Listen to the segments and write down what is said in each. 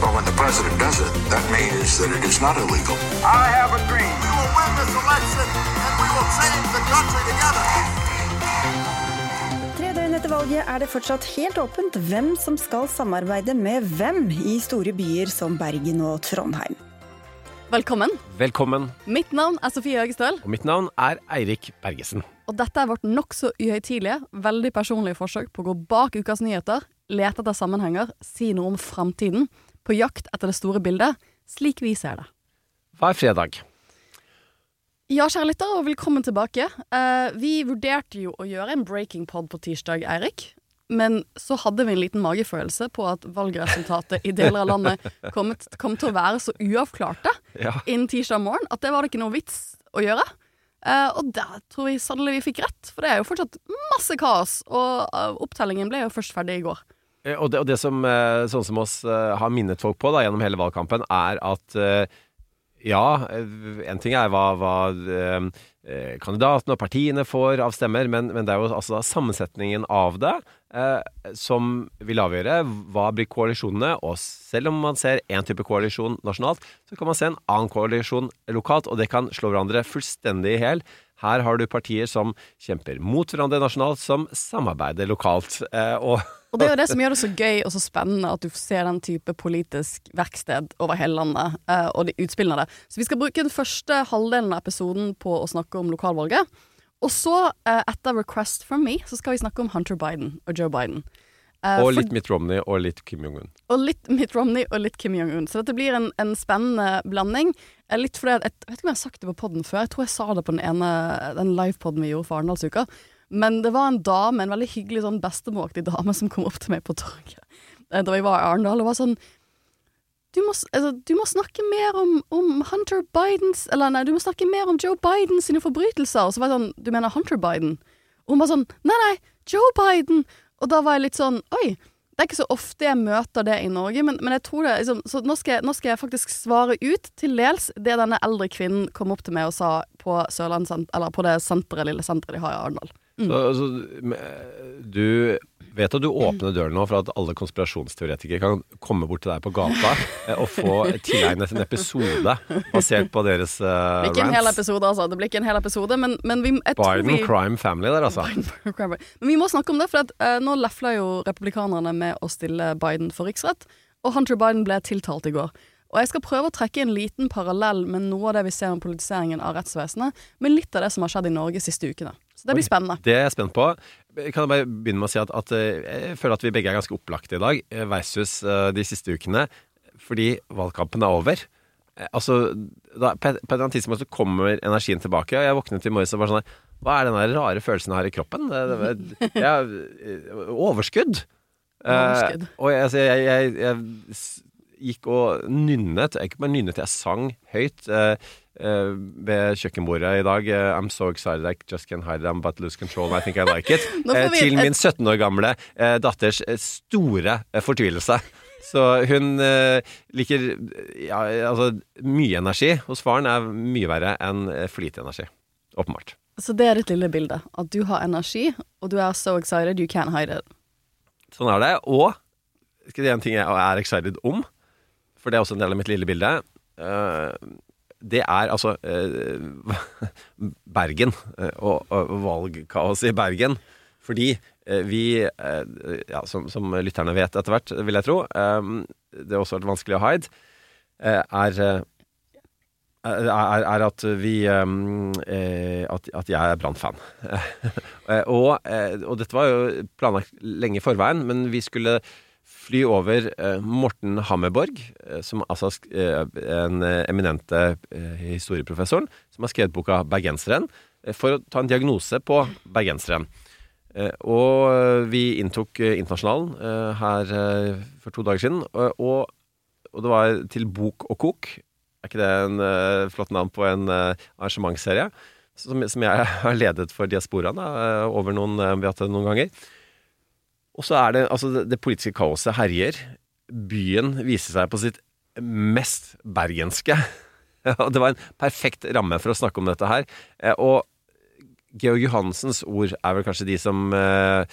Well, when the president does it, that means that it is not illegal. I have a dream. We will win this election and we will change the country together. Tre døgn etter valget er det fortsatt helt åpent hvem som skal samarbeide med hvem i store byer som Bergen og Trondheim. Velkommen. Velkommen. Mitt navn er Sofie Høgestøl, Og mitt navn er Eirik Bergesen. og dette er vårt nokså uhøytidelige, veldig personlige forsøk på å gå bak ukas nyheter, lete etter sammenhenger, si noe om framtiden, på jakt etter det store bildet, slik vi ser det. Hva er fredag? Ja, kjære lytter, og velkommen tilbake. Eh, vi vurderte jo å gjøre en breaking pod på tirsdag, Eirik. Men så hadde vi en liten magefølelse på at valgresultatet i deler av landet kom, kom til å være så uavklarte Ja. innen tirsdag morgen at det var det ikke noe vits å gjøre. Uh, og der tror jeg sannelig vi fikk rett, for det er jo fortsatt masse kaos. Og uh, opptellingen ble jo først ferdig i går. Eh, Og det, og det som eh, sånn som oss eh, har minnet folk på da, gjennom hele valgkampen, er at ja, en ting er hva, hva kandidatene og partiene får av stemmer, men, men det er jo altså da sammensetningen av det som vil avgjøre hva blir koalisjonene. Og selv om man ser én type koalisjon nasjonalt, så kan man se en annen koalisjon lokalt, og det kan slå hverandre fullstendig i hjel. Her har du partier som kjemper mot hverandre nasjonalt, som samarbeider lokalt. Og Og det er jo det som gjør det så gøy og så spennende at du ser den type politisk verksted over hele landet, eh, og de utspillene av det. Så vi skal bruke den første halvdelen av episoden på å snakke om lokalvalget. Og så, eh, etter request from me, så skal vi snakke om Hunter Biden og Joe Biden. Eh, og litt Mitt Romney og litt Kim Jong-un. og litt Mitt Romney og litt Kim Jong-un. Så dette blir en, en spennende blanding. Litt fordi jeg, jeg vet ikke om jeg har sagt det på podden før. Jeg tror jeg sa det på den ene Den livepoden vi gjorde for Arendalsuka. Men det var en dame, en veldig hyggelig sånn bestemoraktig dame, som kom opp til meg på torget eh, da vi var i Arendal og var sånn du må, altså, du må snakke mer om, om Hunter Bidens Eller nei, du må snakke mer om Joe Biden sine forbrytelser. Og så var jeg sånn Du mener Hunter Biden? Og hun var sånn Nei, nei, Joe Biden! Og da var jeg litt sånn Oi, det er ikke så ofte jeg møter det i Norge, men, men jeg tror det liksom, Så nå skal, jeg, nå skal jeg faktisk svare ut til dels det denne eldre kvinnen kom opp til meg og sa på Sørlandssent- Eller på det senteret, lille senteret de har i Arendal. Så, så altså, du vet at du åpner døren nå for at alle konspirasjonsteoretikere kan komme bort til deg på gata eh, og få tilegnet en episode basert på deres uh, Det blir ikke en hel rants. episode, altså. Det blir ikke en hel episode, men, men vi, Biden vi crime family der, altså. Men vi må snakke om det, for at, uh, nå lefler jo republikanerne med å stille Biden for riksrett, og Hunter Biden ble tiltalt i går. Og jeg skal prøve å trekke en liten parallell med noe av det vi ser om politiseringen av rettsvesenet, med litt av det som har skjedd i Norge siste ukene. Så det blir spennende. Det er jeg spent på. Kan jeg bare begynne med å si at, at eh, jeg føler at vi begge er ganske opplagte i dag, eh, versus eh, de siste ukene, fordi valgkampen er over. Eh, Altså, da, på et på et eller annet tidspunkt så kommer energien tilbake. og Jeg våknet i morges og var sånn her, Hva er den der rare følelsen jeg har i kroppen? Det, det, jeg, overskudd. Eh, Overskudd. og jeg, altså, jeg, jeg, jeg gikk og nynnet. Ikke bare nynnet, jeg sang høyt. eh, eh, ved kjøkkenbordet i dag. Uh, I'm so excited I just can't hide it. I'm about to lose control. and I think I like it. Eh, til min 17 år gamle datters store fortvilelse. Så hun liker ja, altså mye energi. Hos faren er mye verre enn eh, for lite energi. Åpenbart. Så det er ditt lille bilde. At du har energi, og du er so excited you can't hide it. Sånn er det. Og skal det en ting jeg er excited om, for det er også en del av mitt lille bilde. eh, det er altså eh, Bergen eh, og, og valgkaos i Bergen. Fordi eh, vi, ja, som, som lytterne vet etter hvert, vil jeg tro, det har også vært vanskelig å hide, er er, er at vi at, at jeg er Brann-fan. Og, og dette var jo planlagt lenge i forveien, men vi skulle fly over eh, Morten Hammerborg, eh, som altså eh, en eminente historieprofessoren, som har skrevet boka 'Bergenseren', for å ta en diagnose på bergenseren. Og vi inntok Internasjonalen her for to dager siden, og, og det var til Bok og Kok. Er ikke det en flott navn på en arrangementsserie? Som, som jeg har ledet for diasporaen over noen, vi har hatt det noen ganger. Og så er det altså det, politiske kaoset herjer. Byen viser seg på sitt mest bergenske. Det var en perfekt ramme for å snakke om dette her. Eh, Og Georg Johansens ord er vel kanskje de som eh,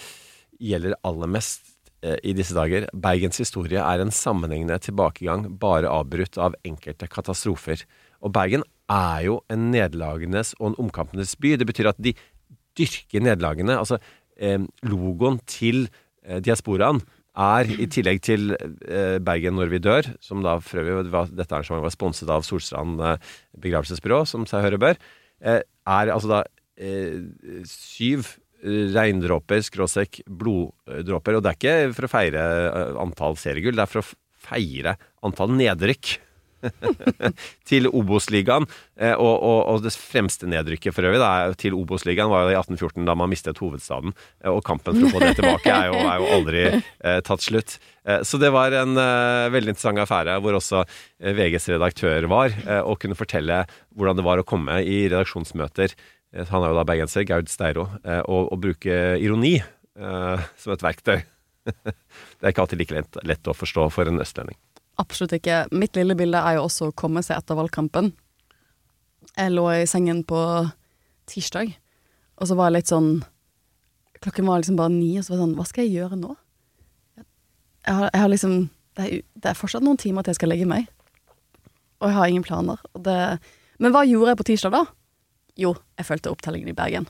gjelder aller mest eh, i disse dager. Bergens historie er en sammenhengende tilbakegang, bare avbrutt av enkelte katastrofer. Og Bergen er jo en nederlagenes og en omkampenes by. Det betyr at de dyrker nederlagene. Altså eh, logoen til diasporaen er, i tillegg til eh, Bergen når vi dør, som da for øvrig dette arrangementet var sponset av Solstrand eh, begravelsesbyrå, som seg høre bør, eh, er altså da eh, syv eh, regndråper, skråsekk, bloddråper. Og det er ikke for å feire eh, antall seriegull, det er for å feire antall nedrykk. til Obos-ligaen. Eh, og, og, og det fremste nedrykket for øvrig da, til Obos-ligaen var jo i 1814, da man mistet hovedstaden. Eh, og kampen for å få det tilbake er jo, er jo aldri eh, tatt slutt. Eh, så det var en eh, veldig interessant affære, hvor også VGs redaktør var, og kunne fortelle hvordan det var å komme i redaksjonsmøter. Han er jo da bergenser, Gaud Steiro, og, og bruke ironi som et verktøy. det er ikke alltid like lett, lett å forstå for en østlending. Absolutt ikke. Mitt lille bilde er jo også å komme seg etter valgkampen. Jeg lå i sengen på tirsdag, og så var jeg litt sånn Klokken var liksom bare ni, og så var jeg sånn Hva skal jeg gjøre nå? Jeg har, jeg har liksom det er, det er fortsatt noen timer til jeg skal legge meg, og jeg har ingen planer. Det, men hva gjorde jeg på tirsdag, da? Jo, jeg fulgte opptellingen i Bergen.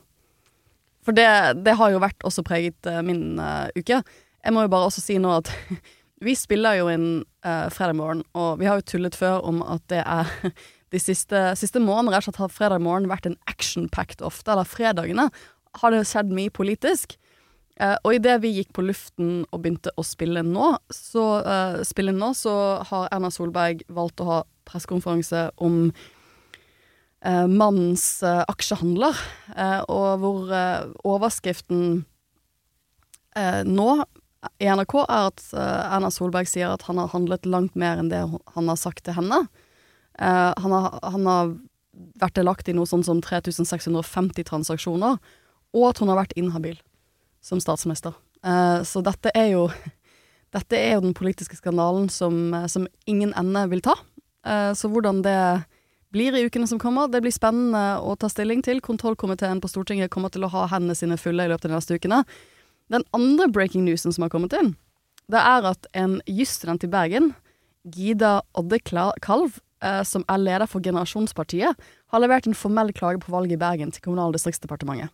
For det, det har jo vært også preget eh, min uh, uke. Jeg må jo bare også si nå at vi spiller jo inn uh, fredag morgen, og vi har jo tullet før om at det er de siste, siste månedene har fredag morgen vært en action-packed ofte, eller fredagene har det skjedd mye politisk. Uh, og idet vi gikk på luften og begynte å spille nå, så, uh, spille nå, så har Erna Solberg valgt å ha pressekonferanse om uh, mannens uh, aksjehandler, og hvor overskriften nå i NRK er at uh, Erna Solberg sier at han har handlet langt mer enn det han har sagt til henne. Uh, han, har, han har vært delaktig i noe sånn som 3650 transaksjoner, og at hun har vært inhabil som statsminister. Uh, så dette er jo Dette er jo den politiske skandalen som, som ingen ende vil ta. så hvordan det blir i ukene som kommer, det blir spennende å ta stilling til. Kontrollkomiteen på Stortinget kommer til å ha hendene sine fulle i løpet av de neste ukene. Den andre breaking newsen som har kommet inn, det er at en jusstudent i Bergen, Gida Oddekalv, eh, som er leder for Generasjonspartiet, har levert en formell klage på valget i Bergen til Kommunal- og distriktsdepartementet.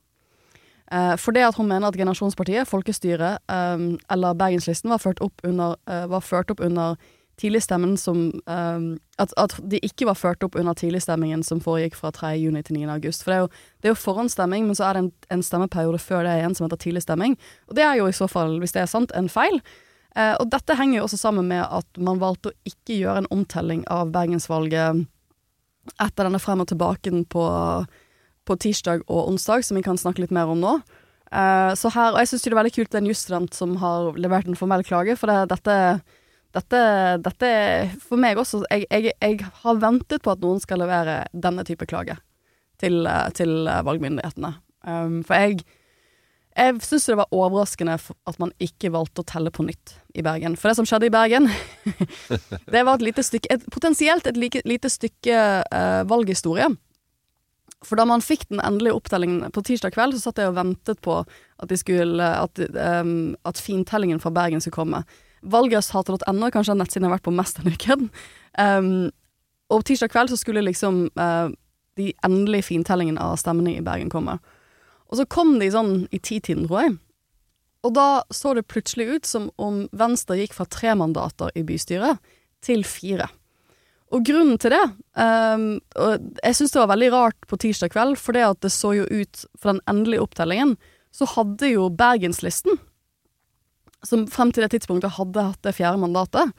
Eh, for det at hun mener at Generasjonspartiet, folkestyret eh, eller Bergenslisten var ført opp under, eh, var ført opp under tidligstemmen som um, at, at de ikke var ført opp under tidligstemmingen som foregikk fra 3. juni til 9. august. For det er jo, det er jo forhåndsstemming, men så er det en, en stemmeperiode før det igjen som heter tidligstemming. Og det er jo i så fall, hvis det er sant, en feil. Uh, og dette henger jo også sammen med at man valgte å ikke gjøre en omtelling av bergensvalget etter denne frem og tilbaken på, på tirsdag og onsdag, som vi kan snakke litt mer om nå. Uh, så her, og jeg syns det er veldig kult det er en jusstudent som har levert en formell klage, for det, dette dette, dette For meg også jeg, jeg, jeg, har ventet på at noen skal levere denne type klage til, til valgmyndighetene. Um, for jeg jeg syns det var overraskende at man ikke valgte å telle på nytt i Bergen. For det som skjedde i Bergen, det var et lite stykke et, Potensielt et like, lite stykke uh, valghistorie. For da man fikk den endelige opptellingen på tirsdag kveld, så satt jeg og ventet på at, skulle, at, um, at fintellingen fra Bergen skulle komme. Valgresultatet.no, kanskje nettsiden har vært på mest denne uken. Um, og tirsdag kveld så skulle liksom uh, de endelige fintellingene av stemmene i Bergen komme. Og så kom de sånn i titiden, tror jeg. Og da så det plutselig ut som om Venstre gikk fra tre mandater i bystyret til fire. Og grunnen til det um, og Jeg syns det var veldig rart på tirsdag kveld, for det at det så jo ut For den endelige opptellingen, så hadde jo Bergenslisten, som frem til det tidspunktet hadde hatt det fjerde mandatet,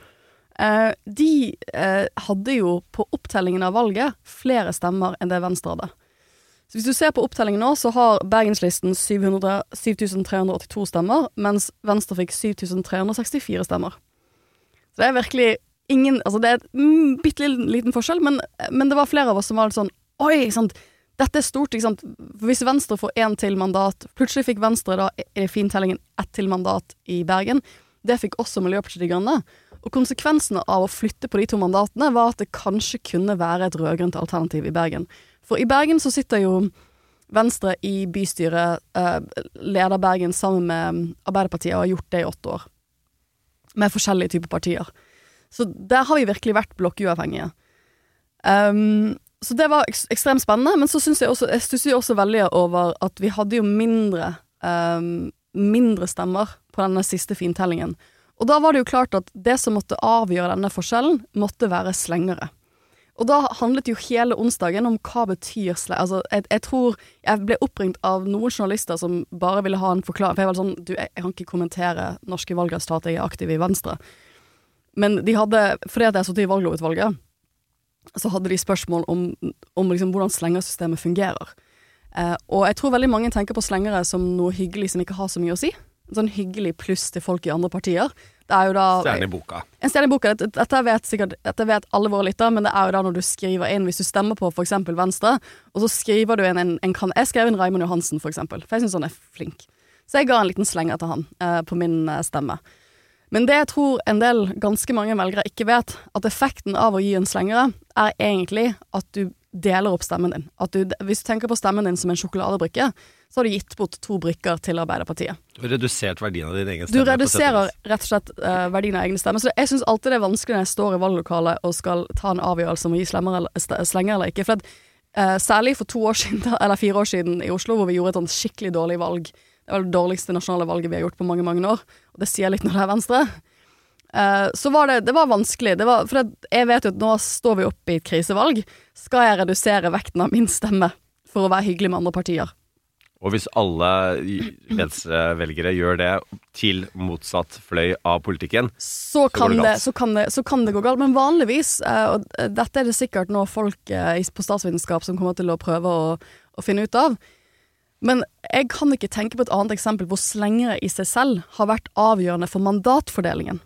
uh, de uh, hadde jo på opptellingen av valget flere stemmer enn det Venstre hadde. Så hvis du ser på opptellingen nå, så har Bergenslisten 7382 stemmer, mens Venstre fikk 7364 stemmer. Så det er virkelig ingen Altså, det er mm, bitte liten forskjell, men, men det var flere av oss som var litt sånn Oi, sant. Dette er stort, ikke sant. Hvis Venstre får én til mandat Plutselig fikk Venstre da i fintellingen ett til mandat i Bergen. Det fikk også Miljøpartiet De Grønne. Og konsekvensene av å flytte på de to mandatene var at det kanskje kunne være et rød-grønt alternativ i Bergen. For i Bergen så sitter jo Venstre i bystyret, eh, leder Bergen sammen med Arbeiderpartiet, og har gjort det i åtte år. Med forskjellige typer partier. Så der har vi virkelig vært blokkuavhengige. Um, så det var ek ekstremt spennende, men så syns jeg også Jeg også veldig over at vi hadde jo mindre um, Mindre stemmer på denne siste fintellingen. Og da var det jo klart at det som måtte avgjøre denne forskjellen, måtte være slengere. Og da handlet jo hele onsdagen om hva betyr sleng... Altså, jeg, jeg, tror Jeg ble oppringt av noen journalister som bare ville ha en forklaring. For jeg var sånn Du, jeg, jeg kan ikke kommentere norske valgresultater, jeg er aktiv i Venstre. Men de hadde Fordi at jeg satt i valglovutvalget, så hadde de spørsmål om, om liksom hvordan slengersystemet fungerer. Eh, og jeg tror veldig mange tenker på slengere som noe hyggelig som ikke har så mye å si. Sånn hyggelig pluss til folk i andre partier. Det er jo da Stjerne i boka. En stjerne i boka. Dette, vet sikkert Dette vet alle våre lyttere, men det er jo da når du skriver inn Hvis du stemmer på eksempel Venstre, og så skriver du inn en, en en Jeg skrev inn Raymond Johansen, for eksempel, for jeg syns han er flink. Så jeg ga en liten slenger til han eh, på min eh, stemme. Men det jeg tror en del, ganske mange velgere ikke vet, at effekten av å gi en slengere, er egentlig at du deler opp stemmen din. At du, hvis du tenker på stemmen din som en sjokoladebrikke, så har du gitt bort to brikker til Arbeiderpartiet. Du har redusert verdien av din egen stemme. Du reduserer rett og slett uh, verdien av egne stemmer. Så det, jeg syns alltid det er vanskelig når jeg står i valglokalet og skal ta en avgjørelse om å gi eller, slenger eller ikke. For at, uh, særlig for to år siden, eller fire år siden i Oslo, hvor vi gjorde et sånt skikkelig dårlig valg. Det var det dårligste nasjonale valget vi har gjort på mange, mange år. Og det sier litt når det er Venstre. Uh, så var det, det var vanskelig. Det var, for det, jeg vet jo at nå står vi oppe i et krisevalg. Skal jeg redusere vekten av min stemme for å være hyggelig med andre partier? Og hvis alle venstrevelgere gjør det til motsatt fløy av politikken, så Så kan, går det så, kan det, så kan det gå galt. Men vanligvis, eh, og dette er det sikkert nå folk eh, på statsvitenskap som kommer til å prøve å, å finne ut av. Men jeg kan ikke tenke på et annet eksempel hvor slengere i seg selv har vært avgjørende for mandatfordelingen.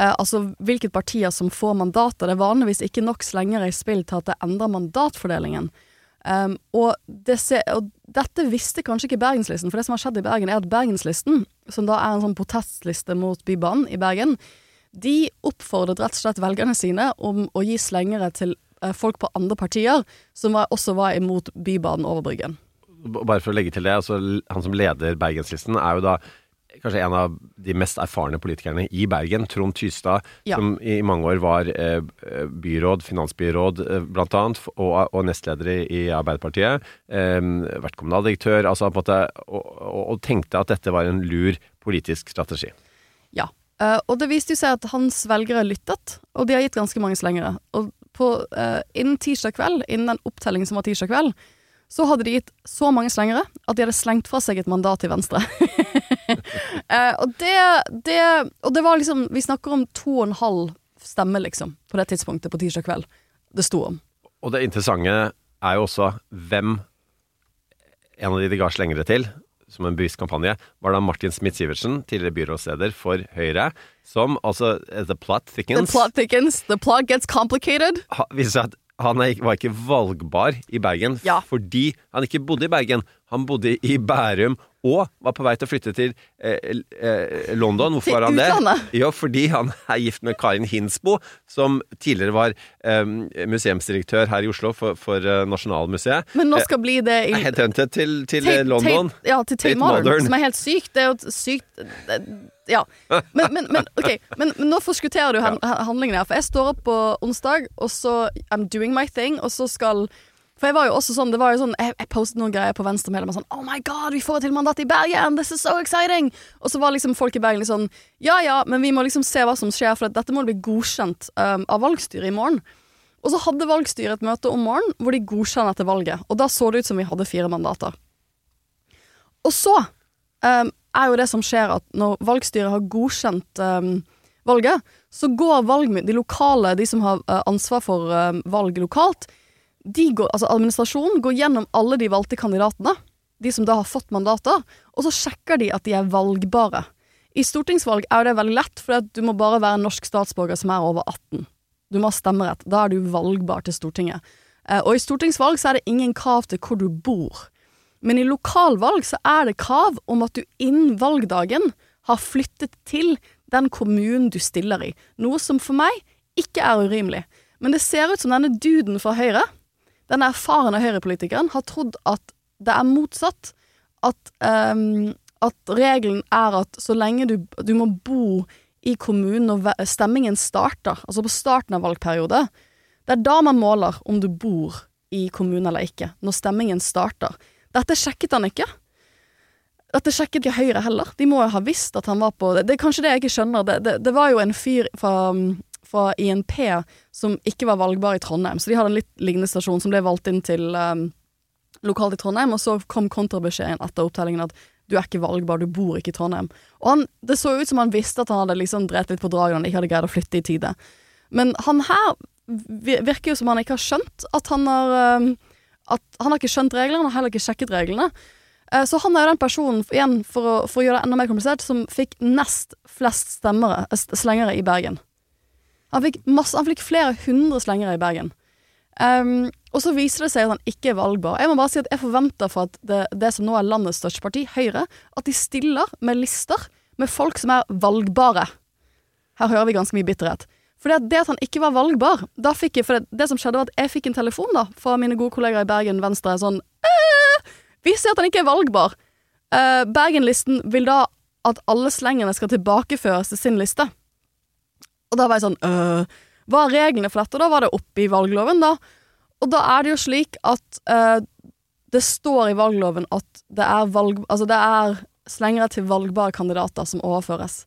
Eh, altså hvilket partier som får mandater. Det er vanligvis ikke nok slengere i spill til at det endrer mandatfordelingen. Um, og, det se, og dette visste kanskje ikke Bergenslisten, for det som har skjedd i Bergen, er at Bergenslisten, som da er en sånn protestliste mot Bybanen i Bergen, de oppfordret rett og slett velgerne sine om å gi slengere til eh, folk på andre partier som var, også var imot Bybanen over Bryggen. Bare for å legge til det, altså, han som leder Bergenslisten, er jo da kanskje en av de mest erfarne politikerne i Bergen. Trond Tystad, Ja. som i mange år var eh, byråd, finansbyråd eh, blant annet, og, og nestleder i, Arbeiderpartiet. Eh, vært kommunaldirektør, altså måte, og, og, og tenkte at dette var en lur politisk strategi. Ja. Eh, og det viste jo seg at hans velgere lyttet, og de har gitt ganske mange slengere. Og på, eh, innen tirsdag kveld, innen den opptellingen som var tirsdag kveld, så hadde de gitt så mange slengere at de hadde slengt fra seg et mandat til Venstre. Eh, og det, det Og det var liksom Vi snakker om to og en halv stemme, liksom, på det tidspunktet på tirsdag kveld. Det sto om. Og det interessante er jo også hvem en av de de ga slengere til, som en bevisst kampanje, var da Martin Smith-Sivertsen, tidligere byrådsleder for Høyre, som altså eh, The plot thickens. The plot thickens, the plot gets complicated. viser seg at han er, var ikke valgbar i Bergen Ja. fordi han ikke bodde i Bergen. Han bodde i Bærum og var på vei til å flytte til eh, eh, London. Hvorfor var han det? utlandet? Jo, fordi han er gift med Karin Hinsbo, som tidligere var eh, museumsdirektør her i Oslo for, for eh, Nasjonalmuseet. Men nå skal bli det i Eh, Headhunted til, til Tate- eh, London. Tate, ja, til Tate Tate Modern, Modern. som er helt sykt. Det er jo sykt det- Ja. Men, men, men, okay. men, men nå forskutterer du handlingen her. For jeg står opp på onsdag, og så I'm doing my thing, og så skal For jeg var jo også sånn, det var jo sånn Jeg, jeg postet noen greier på Venstre med sånn Oh my god, vi får til mandat i Bergen! This is so exciting! Og så var liksom folk i Bergen litt sånn Ja ja, men vi må liksom se hva som skjer, for dette må bli godkjent um, av valgstyret i morgen. Og så hadde valgstyret et møte om morgenen hvor de godkjenner etter valget. Og da så det ut som vi hadde fire mandater. Og så um, er jo det som skjer at når valgstyret har godkjent um, valget, så går valgmy- de lokale, de som har uh, ansvar for um, valg lokalt, går, altså administrasjonen går gjennom alle de valgte kandidatene, de som da har fått mandater, og så sjekker de at de er valgbare. I stortingsvalg er det veldig lett, for du må bare være norsk statsborger som er over 18. Du må ha stemmerett. Da er du valgbar til Stortinget. Eh, og i stortingsvalg så er det ingen krav til hvor du bor. Men i lokalvalg så er det krav om at du innen valgdagen har flyttet til den kommunen du stiller i. Noe som for meg ikke er urimelig. Men det ser ut som denne duden fra Høyre, denne erfarne høyrepolitikeren, har trodd at det er motsatt. At, um, at regelen er at så lenge du, du må bo i kommunen når stemmingen starter, altså på starten av valgperiode, det er da man måler om du bor i kommunen eller ikke. Når stemmingen starter. Dette sjekket han ikke. Dette sjekket ikke Høyre heller. De må jo ha visst at han var på Det, det er kanskje det jeg ikke skjønner. Det, det, det var jo en fyr fra, fra INP som ikke var valgbar i Trondheim, så de hadde en litt lignende stasjon som ble valgt inn til um, lokalt i Trondheim, og så kom kontrabeskjeden etter opptellingen at du er ikke valgbar, du bor ikke i Trondheim. Og han, det så ut som han visste at han hadde liksom drept litt på draget, han ikke hadde greid å flytte i tide. Men han her virker jo som han ikke har skjønt at han har um, At han har ikke skjønt reglene, han har heller ikke sjekket reglene. Eh, Så han er jo den personen, igjen for å, for å gjøre det enda mer komplisert, som fikk nest flest stemmere, slengere i Bergen. Han fikk, masse, han fikk flere hundre slengere i Bergen. Um, og så viser det seg at han ikke er valgbar. Jeg må bare si at jeg forventer for at det, det som nå er landets største parti, Høyre, at de stiller med lister med folk som er valgbare. Her hører vi ganske mye bitterhet. For det, det at han ikke var valgbar da fikk jeg, For det, det som skjedde, var at jeg fikk en telefon da fra mine gode kollegaer i Bergen Venstre. Sånn Vi ser at han ikke er valgbar. Uh, Bergen-listen vil da at alle slengene skal tilbakeføres til sin liste. Og da var jeg sånn øh, Hva er reglene for dette? Og da var det oppe i valgloven, da. Og da er det jo slik at øh, det står i valgloven at det er, valg, altså det er slengere til valgbare kandidater som overføres.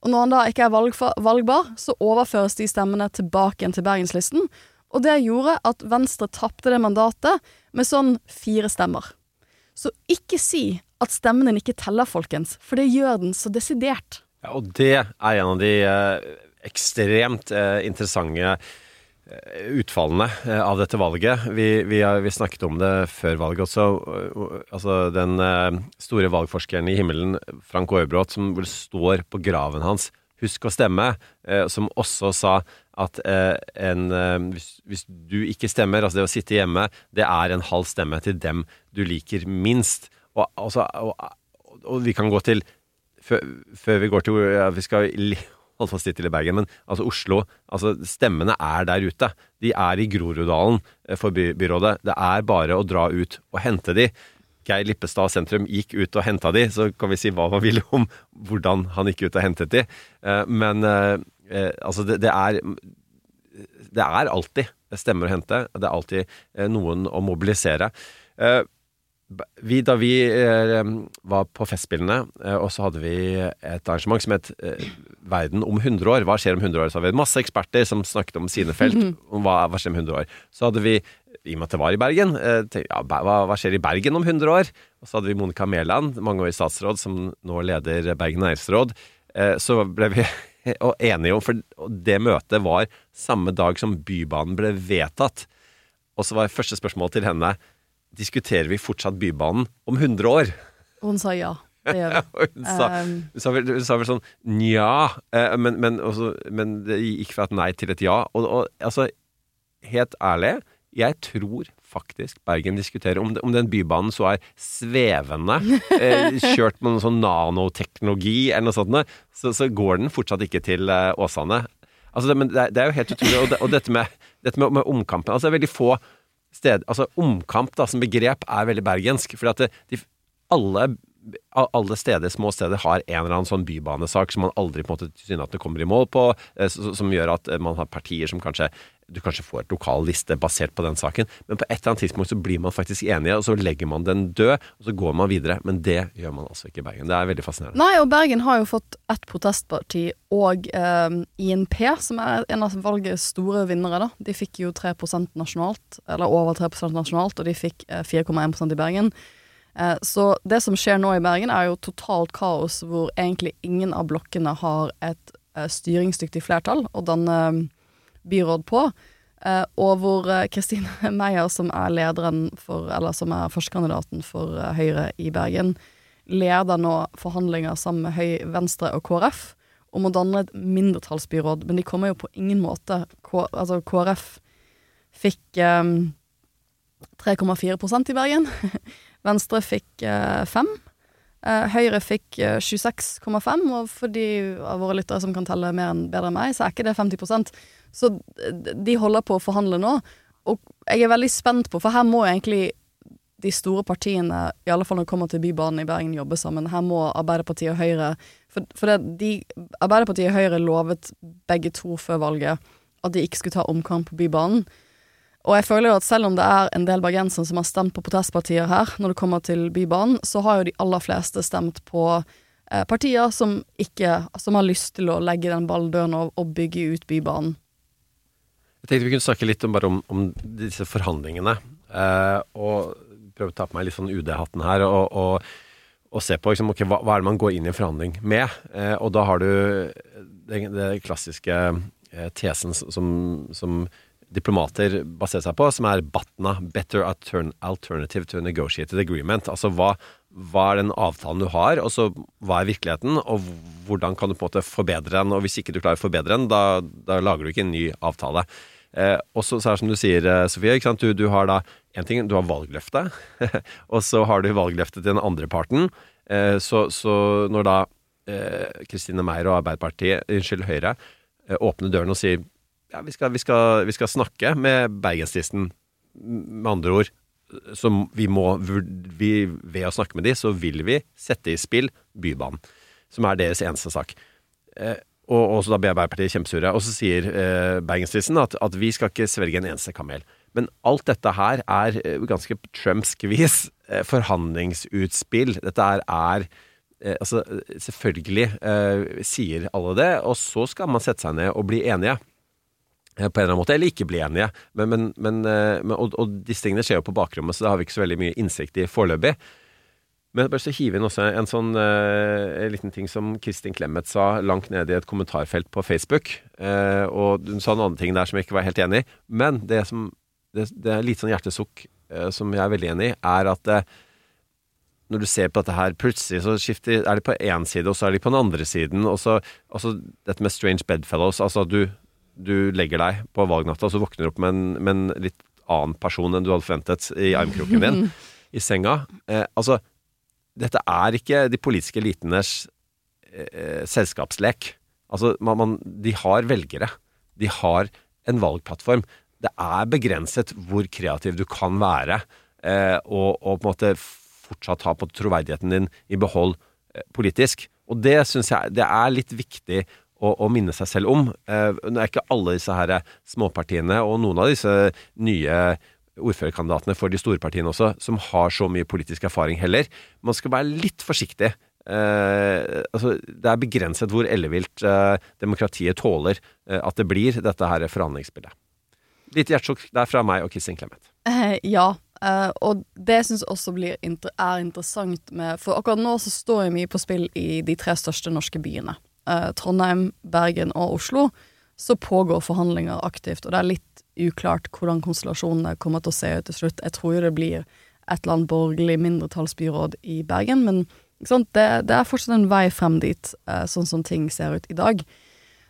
Og når han da ikke er valgfa- valgbar, så overføres de stemmene tilbake igjen til Bergenslisten. Og det gjorde at Venstre tapte det mandatet med sånn fire stemmer. Så ikke si at stemmen din ikke teller, folkens, for det gjør den så desidert. Ja, og det er en av de eh, ekstremt eh, interessante eh, utfallene eh, av dette valget. Vi, vi, har, vi snakket om det før valget også. altså den store valgforskeren i himmelen, Frank Aarebrot, som vel står på graven hans 'Husk å stemme', som også sa at en, hvis, hvis du ikke stemmer, altså det å sitte hjemme, det er en halv stemme til dem du liker minst. Og, altså, og, og vi kan gå til før, før vi går til Vi skal holde fast i Bergen, men altså Oslo altså Stemmene er der ute. De er i Groruddalen eh, for by, byrådet. Det er bare å dra ut og hente de. Geir Lippestad sentrum gikk ut og henta de, så kan vi si hva man vil om hvordan han gikk ut og hentet de. Eh, Men eh, altså, det, det er Det er alltid stemmer å hente. Det er alltid noen å mobilisere. Vi, da vi eh, var på Festspillene, eh, og så hadde vi et arrangement som het eh, Verden om 100 år. Hva skjer om 100 år? Så hadde vi masse eksperter som snakket om sine felt. om hva, hva skjer om 100 år. Så hadde vi, i og med at det var i Bergen, eh, tenkte, ja, hva, hva skjer i Bergen om 100 år? Og så hadde vi Monica Mæland, mangeårig statsråd, som nå leder Bergen næringsråd. Eh, så ble vi og enige om, for det møtet var samme dag som Bybanen ble vedtatt. Og så var første spørsmål til henne Diskuterer vi fortsatt Bybanen om 100 år? Hun sa ja. Det gjør vi. Hun sa, Um, hun sa, vel, hun sa vel sånn nja, eh, men, men, også, men det gikk fra et nei til et ja. Og, og altså, helt ærlig, jeg tror faktisk Bergen diskuterer om, om den bybanen så er svevende, eh, kjørt med noe sånn nanoteknologi eller noe sånt, så, så går den fortsatt ikke til eh, Åsane. Altså, det, men det, er- det er jo helt utrolig. Og, det, og dette med, dette med, med omkampen altså det er veldig få sted, altså Omkamp da, som begrep er veldig bergensk. fordi at det, de, alle, alle steder, små steder har en eller annen sånn bybanesak som man aldri på en måte tilsynelatende kommer i mål på, eh, som gjør at eh, man har partier som kanskje du kanskje får et lokal liste basert på den saken, men på et eller annet tidspunkt så blir man faktisk enige, og så legger man den død, og så går man videre. Men det gjør man altså ikke i Bergen. Det er veldig fascinerende. Nei, og Bergen har jo fått ett protestparti og eh, INP, som er en av valgets store vinnere, da. De fikk jo 3% nasjonalt, eller over 3% nasjonalt, og de fikk eh, 4,1% i Bergen. Eh, så det som skjer nå i Bergen, er jo totalt kaos, hvor egentlig ingen av blokkene har et eh, styringsdyktig flertall å danne eh, byråd på. Og hvor Kristine Meyer, som er lederen for, eller som er førstekandidaten for Høyre i Bergen, leder nå forhandlinger sammen med Høy, Venstre og KrF om å danne et mindretallsbyråd, men de kommer jo på ingen måte K, Altså, KrF fikk um, 3,4% i Bergen. Venstre fikk eh, 5. Eh, Høyre fikk eh, 26,5, og for de av våre lyttere som kan telle mer enn bedre enn meg, så er ikke det 50% Så de holder på å forhandle nå, og jeg er veldig spent på, for her må egentlig de store partiene, i alle fall når det kommer til Bybanen i Bergen, jobbe sammen. Her må Arbeiderpartiet og Høyre For, for det, de, Arbeiderpartiet og Høyre lovet begge to før valget at de ikke skulle ta omkamp på Bybanen. Og jeg føler jo at selv om det er en del bergensere som har stemt på protestpartier her, når det kommer til Bybanen, så har jo de aller fleste stemt på eh, partier som ikke Som har lyst til å legge den ballen døren og, og bygge ut Bybanen. Jeg tenkte vi kunne snakke litt om, bare om, om disse forhandlingene. Eh, og prøve å ta på meg litt sånn UD-hatten her og, og, og se på liksom, okay, hva, hva er det man går inn i en forhandling med. Eh, og da har du det, det klassiske eh, tesen som, som diplomater baserer seg på, som er BATNA, Better Alternative to Negotiated Agreement. Altså hva, hva er den avtalen du har, og så hva er virkeligheten, og hvordan kan du på en måte forbedre den. Og hvis ikke du klarer å forbedre den, da, da lager du ikke en ny avtale. Eh, og så er det som du sier, eh, Sofie? Du, du har da en ting, du har valgløftet, og så har du valgløftet til den andre parten. Eh, så, så når da eh, Kristine Meyer og Arbeiderpartiet, unnskyld, Høyre, eh, åpner døren og sier ja, vi skal, vi skal, vi skal snakke med Bergenstisten, med andre ord, så vi må vi, Ved å snakke med de, så vil vi sette i spill Bybanen, som er deres eneste sak. Eh, og, og så da blir Arbeiderpartiet kjempesure. Og så sier eh, bergenstisten at, at vi skal ikke svelge en eneste kamel. Men alt dette her er eh, ganske trumpsk Trumps vis eh, forhandlingsutspill. Dette er, er eh, Altså, selvfølgelig eh, sier alle det, og så skal man sette seg ned og bli enige. Eh, På en eller annen måte, eller ikke bli enige. Men, men, men, eh, og, og disse tingene skjer jo på bakrommet, så det har vi ikke så veldig mye innsikt i foreløpig. Men bare så hive inn også en sånn eh, en liten ting som Kristin Clemet sa langt nede i et kommentarfelt på Facebook. Og hun sa noen andre ting der som jeg ikke var helt enig i. Men det som det, det er litt sånn hjertesukk som jeg er veldig enig i, er at når du ser på dette her, plutselig så skifter, er de på én side, og så er de på den andre siden. Og så altså, dette med strange bedfellows. Altså du, du legger deg på valgnatta, og så våkner du opp med en, med en litt annen person enn du hadde forventet i armkroken din i senga. Eh, altså, dette er ikke de politiske elitenes eh, selskapslek. Altså, man, man, de har velgere. De har en valgplattform. Det er begrenset hvor kreativ du kan være, eh, og, og, på en måte fortsatt ha på troverdigheten din i behold eh, politisk. Og det syns jeg det er litt viktig å, å minne seg selv om. Eh, det er ikke alle disse her småpartiene, og noen av disse nye ordførerkandidatene for de store partiene også, som har så mye politisk erfaring heller. Man skal være litt forsiktig. Eh, altså, det er begrenset hvor ellevilt eh, demokratiet tåler eh, at det blir dette her forhandlingsspillet. Litt hjertesukk der fra meg og Kristin Clemet. Eh, ja, eh, og det syns jeg også inter er interessant med For akkurat nå så står jo mye på spill i de tre største norske byene. Eh, Trondheim, Bergen og Oslo. Så pågår forhandlinger aktivt, og det er litt uklart hvordan konstellasjonene kommer til å se ut til slutt. Jeg tror jo det blir et eller annet borgerlig mindretallsbyråd i Bergen, men? Det, det er fortsatt en vei frem dit, eh, sånn som ting ser ut i dag.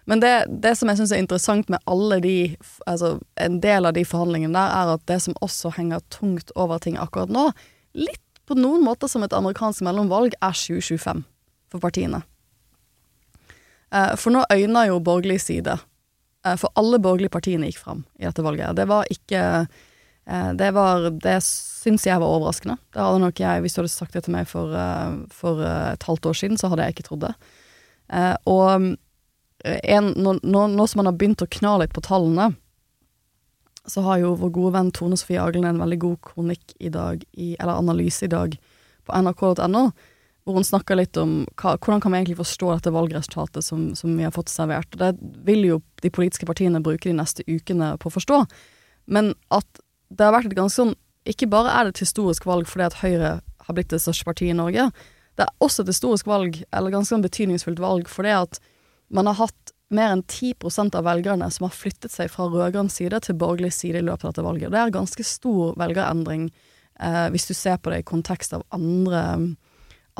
Men det, det som jeg syns er interessant med alle de Altså en del av de forhandlingene der, er at det som også henger tungt over ting akkurat nå, litt på noen måter som et amerikansk mellomvalg, er 2025 for partiene. Eh, for nå øyna jo borgerlig side. Eh, for alle borgerlige partiene gikk fram i dette valget. Det var ikke eh, Det var Det syns jeg var overraskende. Det hadde nok jeg Hvis du hadde sagt det til meg for, for et halvt år siden, så hadde jeg ikke trodd det. Og en, nå, nå, nå som man har begynt å kna litt på tallene, så har jo vår gode venn Tone Sofie Aglen en veldig god kronikk i dag, i, eller analyse i dag, på nrk.no, hvor hun snakker litt om hva, hvordan kan vi egentlig forstå dette valgresultatet som, som vi har fått servert. Det vil jo de politiske partiene bruke de neste ukene på å forstå. Men at det har vært et ganske sånn Ikke bare er det et historisk valg fordi at Høyre har blitt det største partiet i Norge, det er også et historisk valg, eller ganske sånn betydningsfullt valg, fordi at man har hatt mer enn 10% av velgerne som har flyttet seg fra rød-grønn side til borgerlig side i løpet av dette valget. Det er ganske stor velgerendring eh, hvis du ser på det i kontekst av andre,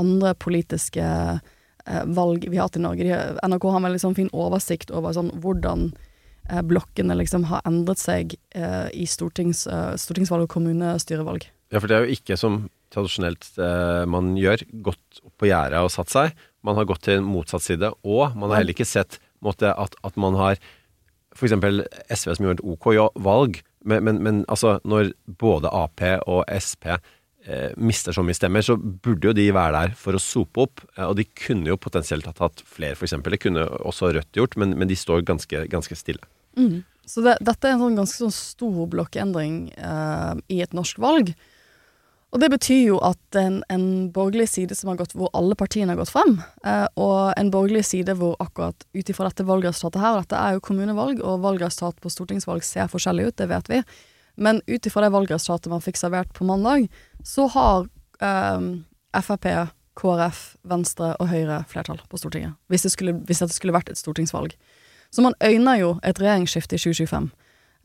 andre politiske eh, valg vi har hatt i Norge. NRK har en veldig sånn fin oversikt over sånn hvordan eh, blokkene liksom har endret seg eh, i stortings, eh, stortingsvalg og kommunestyrevalg. Ja, for det er jo ikke som tradisjonelt eh, man gjør, gått opp på gjerdet og satt seg. Man har gått til motsatt side, og man har heller ikke sett måte, at, at man har f.eks. SV som gjorde et OK valg, men, men, men altså, når både Ap og Sp mister så mye stemmer, så burde jo de være der for å sope opp. Eh, og de kunne jo potensielt ha tatt flere, f.eks. Det kunne også Rødt gjort, men, men de står ganske, ganske stille. Så det, dette er en sånn ganske sånn stor blokkendring eh, i et norsk valg. Og det betyr jo at en, en borgerlig side som har gått, hvor alle partiene har gått frem, eh, og en borgerlig side hvor akkurat ut ifra dette valgresultatet her, og dette er jo kommunevalg, og valgresultat på stortingsvalg ser forskjellig ut, det vet vi, men ut ifra det valgresultatet man fikk servert på mandag, så har eh, Frp, KrF, Venstre og Høyre flertall på Stortinget. Hvis det skulle, hvis dette skulle vært et stortingsvalg. Så man øyner jo et regjeringsskifte i 2025.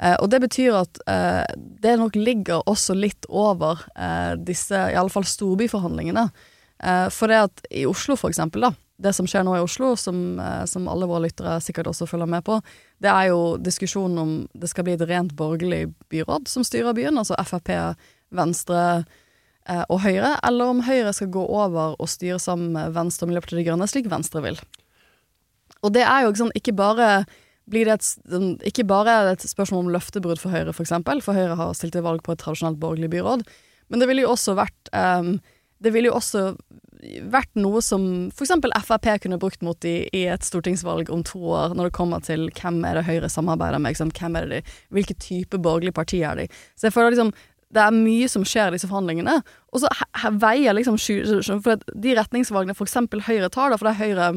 Eh, og det betyr at eh, det nok ligger også litt over eh, disse, fall storbyforhandlingene. Eh, for det at i Oslo, for eksempel, da, det som skjer nå i Oslo, som, eh, som alle våre lyttere sikkert også følger med på, det er jo diskusjonen om det skal bli et rent borgerlig byråd som styrer byen, altså Frp, Venstre eh, og Høyre, eller om Høyre skal gå over og styre sammen med Venstre og Miljøpartiet De Grønne, slik Venstre vil. Og det er jo ikke sånn, ikke bare blir det et, sånn, ikke bare er det et spørsmål om løftebrudd for Høyre, for eksempel, for Høyre har stilt til valg på et tradisjonelt borgerlig byråd, men det ville jo også vært ehm, Det ville jo også vært noe som eksempel Frp kunne brukt mot de i et stortingsvalg om to år, når det kommer til hvem er det Høyre samarbeider med, hvem er det de, hvilke type borgerlige partier er de. Så jeg føler liksom det er mye som skjer i disse forhandlingene, og så veier liksom For de retningsvalgene eksempel Høyre tar, da, for det er Høyre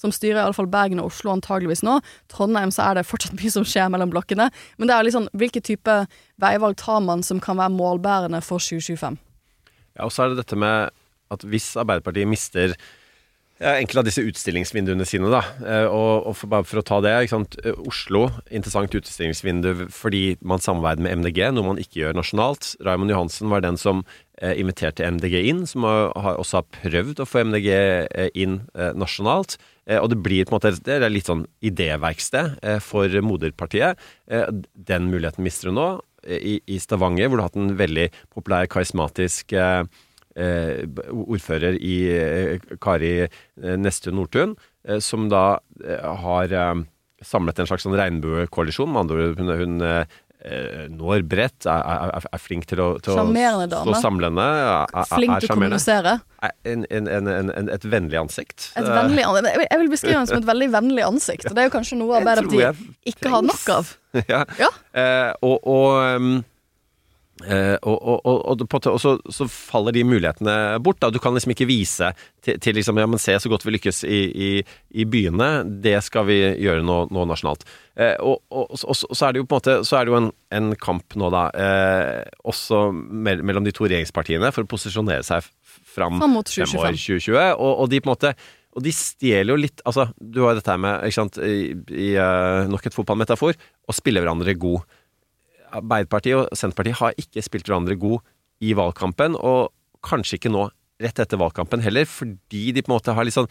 som styrer i alle fall Bergen og Oslo antageligvis nå. Trondheim så er det fortsatt mye som skjer mellom blokkene. Men det er liksom hvilke type veivalg tar man som kan være målbærende for 2025? Ja, og så er det dette med at hvis Arbeiderpartiet mister ja, enkelte av disse utstillingsvinduene sine, da, eh, og, og for, bare for å ta det eh, Oslo, interessant utstillingsvindu fordi man samarbeider med MDG, noe man ikke gjør nasjonalt. Raymond Johansen var den som eh, inviterte MDG inn, som har, også har prøvd å få MDG inn nasjonalt. Og det blir på en måte det er litt sånn idéverksted for moderpartiet. Den muligheten mister hun nå. I, I Stavanger, hvor du har hatt en veldig populær, karismatisk eh, eh, ordfører i eh, Kari eh, Nestun Nordtun, eh, som da har samlet en slags sånn regnbuekoalisjon. Med andre ord, hun, hun når bredt, er, er, er flink til å, til Sjarmerende dame. stå samlende. Er, Flink til å kommunisere. Er En, en, en, et vennlig ansikt. Et Eh, vennlig, ansikt. jeg vil- beskrive henne som et veldig vennlig ansikt. Og det er jo kanskje noe Arbeiderpartiet ikke har nok av. ja. Ja. Eh, og og, eh, og, og, og, og, så, så faller de mulighetene bort. Da. Du kan liksom ikke vise til, til liksom, ja, men se så godt vi lykkes i, i, i byene. Det skal vi gjøre nå, nå nasjonalt. Uh, og, så- så er det jo på en måte Så er det jo en, en kamp nå, da, uh, også mell- mellom de to regjeringspartiene for å posisjonere seg fram Fram mot fremover 2025. 2020. Og, de på en måte og de stjeler jo litt Altså, du har jo dette her med, ikke sant, i, i nok et fotballmetafor, å spille hverandre god. Arbeiderpartiet og Senterpartiet har ikke spilt hverandre god i valgkampen, og kanskje ikke nå rett etter valgkampen heller, fordi de på en måte har litt sånn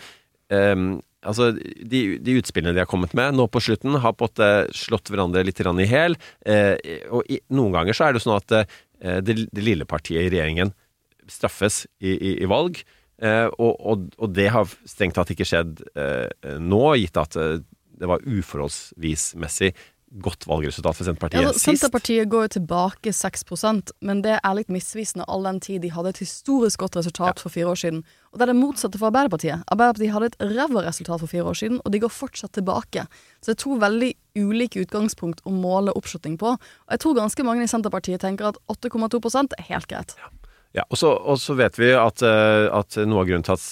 um, Altså, de, de utspillene de har kommet med nå på slutten, har på en måte slått hverandre litt i hæl. Eh, og i, noen ganger så er det sånn at eh, det, det lille partiet i regjeringen straffes i, i, i valg. Eh, og, og, og det har strengt tatt ikke skjedd eh, nå, gitt at eh, det var uforholdsvismessig godt valgresultat for Senterpartiet Ja, altså, sist. Senterpartiet går jo tilbake 6% men det er litt misvisende all den tid de hadde et historisk godt resultat for fire år siden. Og det er det motsatte for Arbeiderpartiet. Arbeiderpartiet hadde et ræva resultat for fire år siden, og de går fortsatt tilbake. Så det er to veldig ulike utgangspunkt å måle oppslutning på. Og jeg tror ganske mange i Senterpartiet tenker at 8,2% er helt greit. Ja, og så, og så vet vi at, eh, at noe av grunnen til at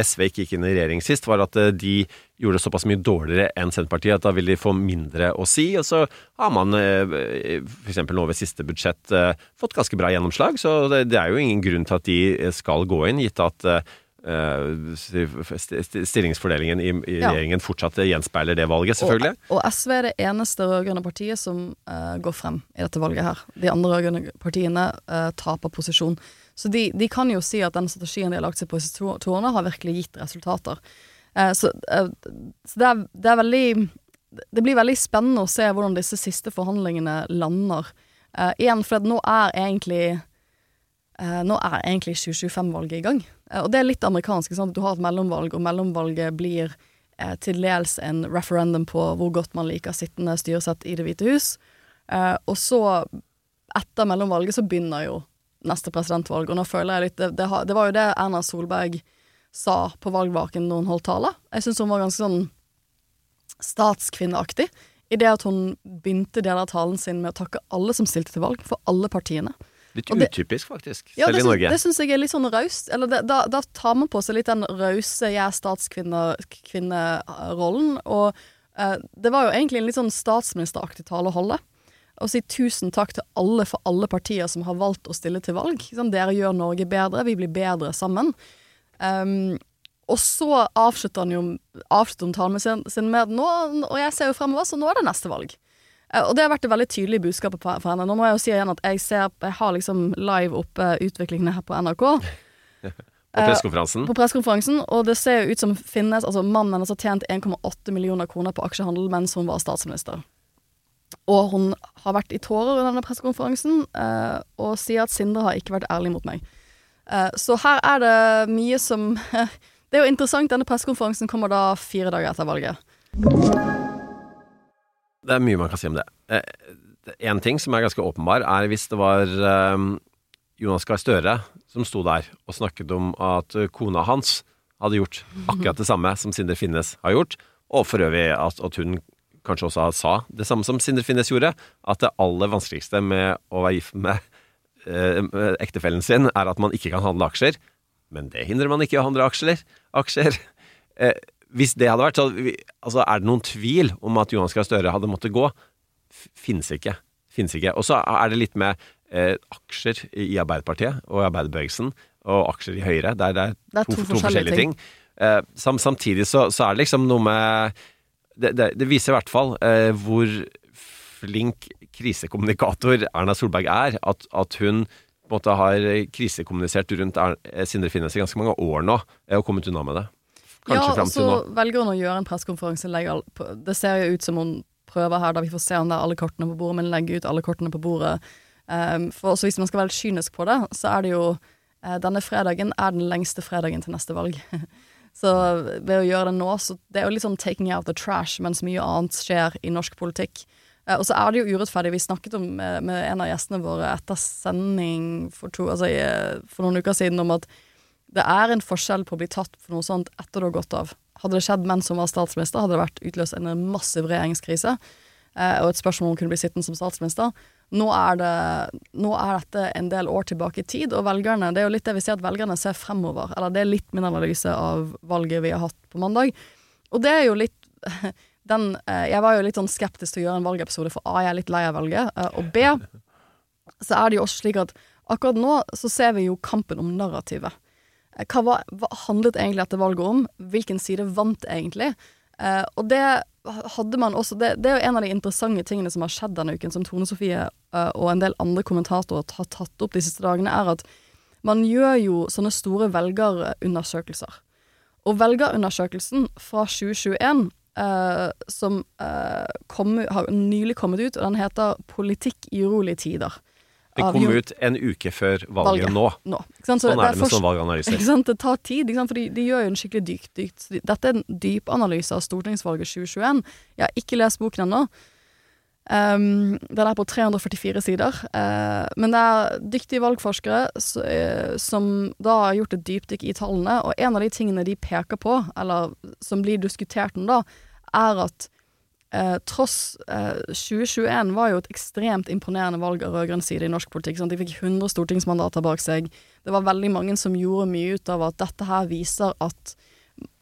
SV ikke gikk inn i regjering sist, var at eh, de gjorde det såpass mye dårligere enn Senterpartiet at da vil de få mindre å si. Og så har man eh, f.eks. nå ved siste budsjett eh, fått ganske bra gjennomslag, så det, er jo ingen grunn til at de skal gå inn, gitt at st- st- stillingsfordelingen i, i regjeringen fortsatt gjenspeiler det valget, selvfølgelig. Og, og SV er det eneste rød-grønne partiet som uh, går frem i dette valget her. De andre rød-grønne partiene uh, taper posisjon. Så de, de kan jo si at den strategien de har lagt seg på disse to, to har virkelig gitt resultater. Eh, så eh, så det, er, det er veldig Det blir veldig spennende å se hvordan disse siste forhandlingene lander. Eh, igjen, for nå er egentlig eh, Nå er egentlig 2025-valget i gang. Eh, og det er litt amerikansk. sant? Du har et mellomvalg, og mellomvalget blir eh, til dels en referendum på hvor godt man liker sittende styresett i Det hvite hus. Og så, etter mellomvalget, så begynner jo neste presidentvalg. Og nå føler jeg litt Det, det, det var jo det Erna Solberg sa på valgvaken når hun holdt tale. Jeg syns hun var ganske sånn statskvinneaktig. I det at hun begynte deler av talen sin med å takke alle som stilte til valg, for alle partiene. Litt utypisk, faktisk, Ja, selv det, i Norge. det syns jeg er litt sånn raust. Eller det, da, da tar man på seg litt den rause 'jeg er statskvinne'-rollen. Og eh, det var jo egentlig en litt sånn statsministeraktig tale å holde. Å si tusen takk til alle for alle partier som har valgt å stille til valg. Ikke? Dere gjør Norge bedre, vi blir bedre sammen. Um, og så avslutter han jo avslutter han talen med sin, sin med nå, Og jeg ser jo fremover, så nå er det neste valg. Uh, Og det har vært et veldig tydelig budskap for for henne. Nå må jeg jo si igjen at jeg ser Jeg har liksom live oppe utviklingene her på NRK. På pressekonferansen. På pressekonferansen, og det ser jo ut som finnes Altså mannen hennes har tjent 1,8 millioner kroner på aksjehandel mens hun var statsminister. Og hun har vært i tårer under denne pressekonferansen, eh, og sier at Sindre har ikke vært ærlig mot meg. Eh, så her er det mye som Det er jo interessant, denne pressekonferansen kommer da fire dager etter valget. Det er mye man kan si om det. Én ting som er ganske åpenbar, er hvis det var eh, Jonas Gahr Støre som sto der og snakket om at eh, kona hans hadde gjort akkurat det samme som Sindre Finnes har gjort, og for øvrig at, at hun kanskje også sa det samme som Sindre Finnes gjorde, at det aller vanskeligste med å være gift med eh, ektefellen sin, er at man ikke kan handle aksjer. Men det hindrer man ikke i å handle aksjer. aksjer. Eh, hvis det hadde vært, så altså, er det noen tvil om at Jonas Gahr Støre hadde måttet gå? Finnes ikke. Finnes ikke. Og så er det litt med eh, aksjer i Arbeiderpartiet og i arbeiderbevegelsen, og aksjer i Høyre. Det er, det er, Det er to, to to, forskjellige ting. ting. Eh, sam, samtidig så, så er det liksom noe med Det, det, det viser i hvert fall eh, hvor flink krisekommunikator Erna Solberg er. At, at hun måte har krisekommunisert rundt Er- eh, Sindre Finnes i ganske mange år nå, eh, og kommet unna med det. Kanskje ja, og så velger hun å gjøre en pressekonferanse. Det ser jo ut som hun prøver her, da vi får se om det er alle kortene på bordet, men legge ut alle kortene på bordet. Um, for også hvis man skal være litt kynisk på det, så er det jo uh, Denne fredagen er den lengste fredagen til neste valg. så ved å gjøre det nå, så det er jo litt sånn taking out the trash, mens mye annet skjer i norsk politikk. Eh, og så er det jo urettferdig. Vi snakket om, med, med en av gjestene våre etter sending for, to, altså, for noen uker siden om at det er en forskjell på å bli tatt for noe sånt etter du har gått av. Hadde det skjedd mens hun var statsminister, hadde det vært utløst en massiv regjeringskrise. Eh, og et spørsmål om hun kunne bli sittende som statsminister. Nå er, det, nå er dette en del år tilbake i tid, og velgerne Det er jo litt det vi ser at velgerne ser fremover. Eller det er litt min analyse av valget vi har hatt på mandag. Og det er jo litt den eh, Jeg var jo litt sånn skeptisk til å gjøre en valgepisode, for A, jeg er litt lei av valget, eh, og B, så er det jo også slik at akkurat nå så ser vi jo kampen om narrativet. Eh, Hva, hva handlet egentlig dette valget om? Hvilken side vant egentlig? Eh, og det hadde man også det, det er jo en av de interessante tingene som har skjedd denne uken, som Tone Sofie uh, og en del andre kommentatorer har tatt opp de siste dagene, er at man gjør jo sånne store velgerundersøkelser. Og velgerundersøkelsen fra 2021, Uh, som uh, kom, har nylig kommet ut, og den heter 'Politikk i urolige tider'. Det kom ut en uke før valget, Valget. nå. nå. Så Sånn er det med sånn sant? Det tar tid, ikke sant? for de, de gjør jo en skikkelig dypt, dypt Dette er en dypanalyse av stortingsvalget 2021. Jeg har ikke lest boken ennå. Um, den er på 344 sider. Uh, men det er dyktige valgforskere så, uh, som da har gjort et dypdykk i tallene, og en av de tingene de peker på, eller som blir diskutert nå, da, er at eh, tross eh, 2021 var jo et ekstremt imponerende valg av rød-grønn side i norsk politikk. Sant? De fikk 100 stortingsmandater bak seg. Det var veldig mange som gjorde mye ut av at dette her viser at,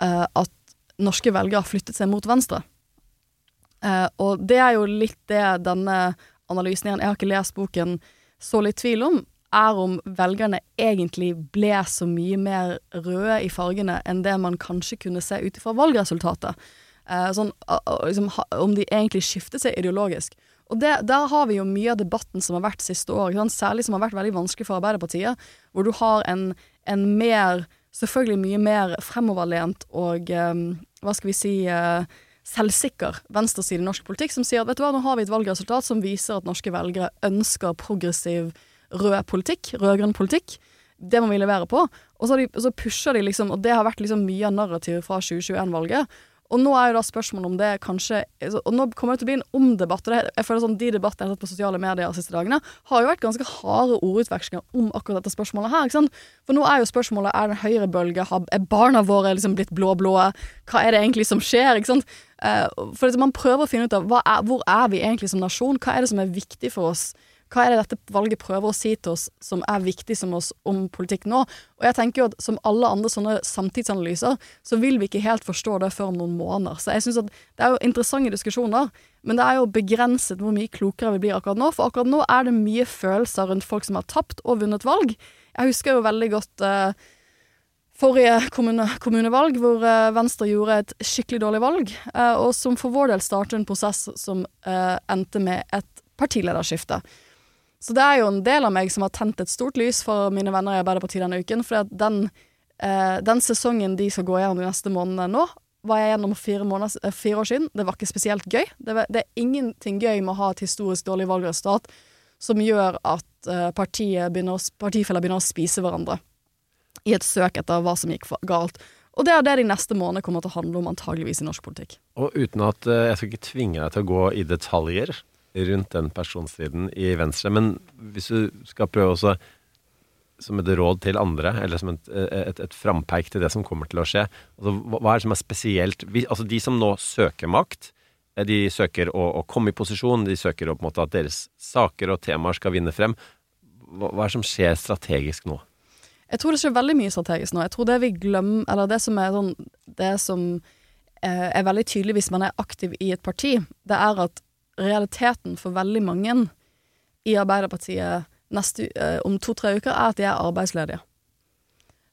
eh, at norske velgere flyttet seg mot venstre. Eh, og det er jo litt det denne analysen igjen Jeg har ikke lest boken så litt tvil om, er om velgerne egentlig ble så mye mer røde i fargene enn det man kanskje kunne se ut ifra valgresultatet. Eh, sånn, liksom, om de egentlig skifter seg ideologisk. Og det, Der har vi jo mye av debatten som har vært siste år, særlig som har vært veldig vanskelig for Arbeiderpartiet, hvor du har en, en mer Selvfølgelig mye mer fremoverlent og eh, hva skal vi si eh, selvsikker venstreside i norsk politikk, som sier at vet du hva, nå har vi et valgresultat som viser at norske velgere ønsker progressiv rød politikk, rød-grønn politikk. Det må vi levere på. Og så, de, så pusher de liksom, og det har vært liksom mye av narrativet fra 2021-valget. Og nå er jo da spørsmålet om det kanskje altså, Og nå kommer det til å bli en omdebatt. Jeg føler sånn, De debattene jeg har sett på sosiale medier de siste dagene, har jo vært ganske harde ordutvekslinger om akkurat dette spørsmålet her. ikke sant? For nå er jo spørsmålet er det en høyrebølge, er barna våre liksom blitt blå-blå, hva er det egentlig som skjer? ikke sant? Eh, for Man prøver å finne ut av er, hvor er vi egentlig som nasjon, hva er det som er viktig for oss? Hva er det dette valget prøver å si til oss som er viktig som oss om politikk nå? Og jeg tenker jo at som alle andre sånne samtidsanalyser, så vil vi ikke helt forstå det før om noen måneder. Så jeg synes at det er jo interessante diskusjoner, men det er jo begrenset hvor mye klokere vi blir akkurat nå. For akkurat nå er det mye følelser rundt folk som har tapt og vunnet valg. Jeg husker jo veldig godt eh, forrige kommune, kommunevalg, hvor eh, Venstre gjorde et skikkelig dårlig valg, eh, og som for vår del startet en prosess som eh, endte med et partilederskifte. Så det er jo en del av meg som har tent et stort lys for mine venner i Arbeiderpartiet denne uken, for den, eh, den sesongen de skal gå gjennom de neste månedene nå, var jeg gjennom fire, måneder, eh, fire år siden. Det var ikke spesielt gøy. Det, var, det er ingenting gøy med å ha et historisk dårlig valgresultat som gjør at eh, partifeller begynner å spise hverandre i et søk etter hva som gikk galt. Og det er det de neste månedene kommer til å handle om, antageligvis i norsk politikk. Og uten at eh, jeg skal ikke tvinge deg til å gå i detaljer rundt den personstriden i Venstre, men hvis du skal prøve også som et råd til andre, eller som et, et, et frampeik til det som kommer til å skje, altså, hva er det som er spesielt Altså de som nå søker makt, eh, de søker å, å komme i posisjon, de søker å, på en måte, at deres saker og temaer skal vinne frem. Hva, hva er det som skjer strategisk nå? Jeg tror det skjer veldig mye strategisk nå. Jeg tror det vi glemmer, eller det som er sånn Det som eh, er veldig tydelig hvis man er aktiv i et parti, det er at realiteten for veldig mange i Arbeiderpartiet neste, eh, om to-tre uker er at de er arbeidsledige.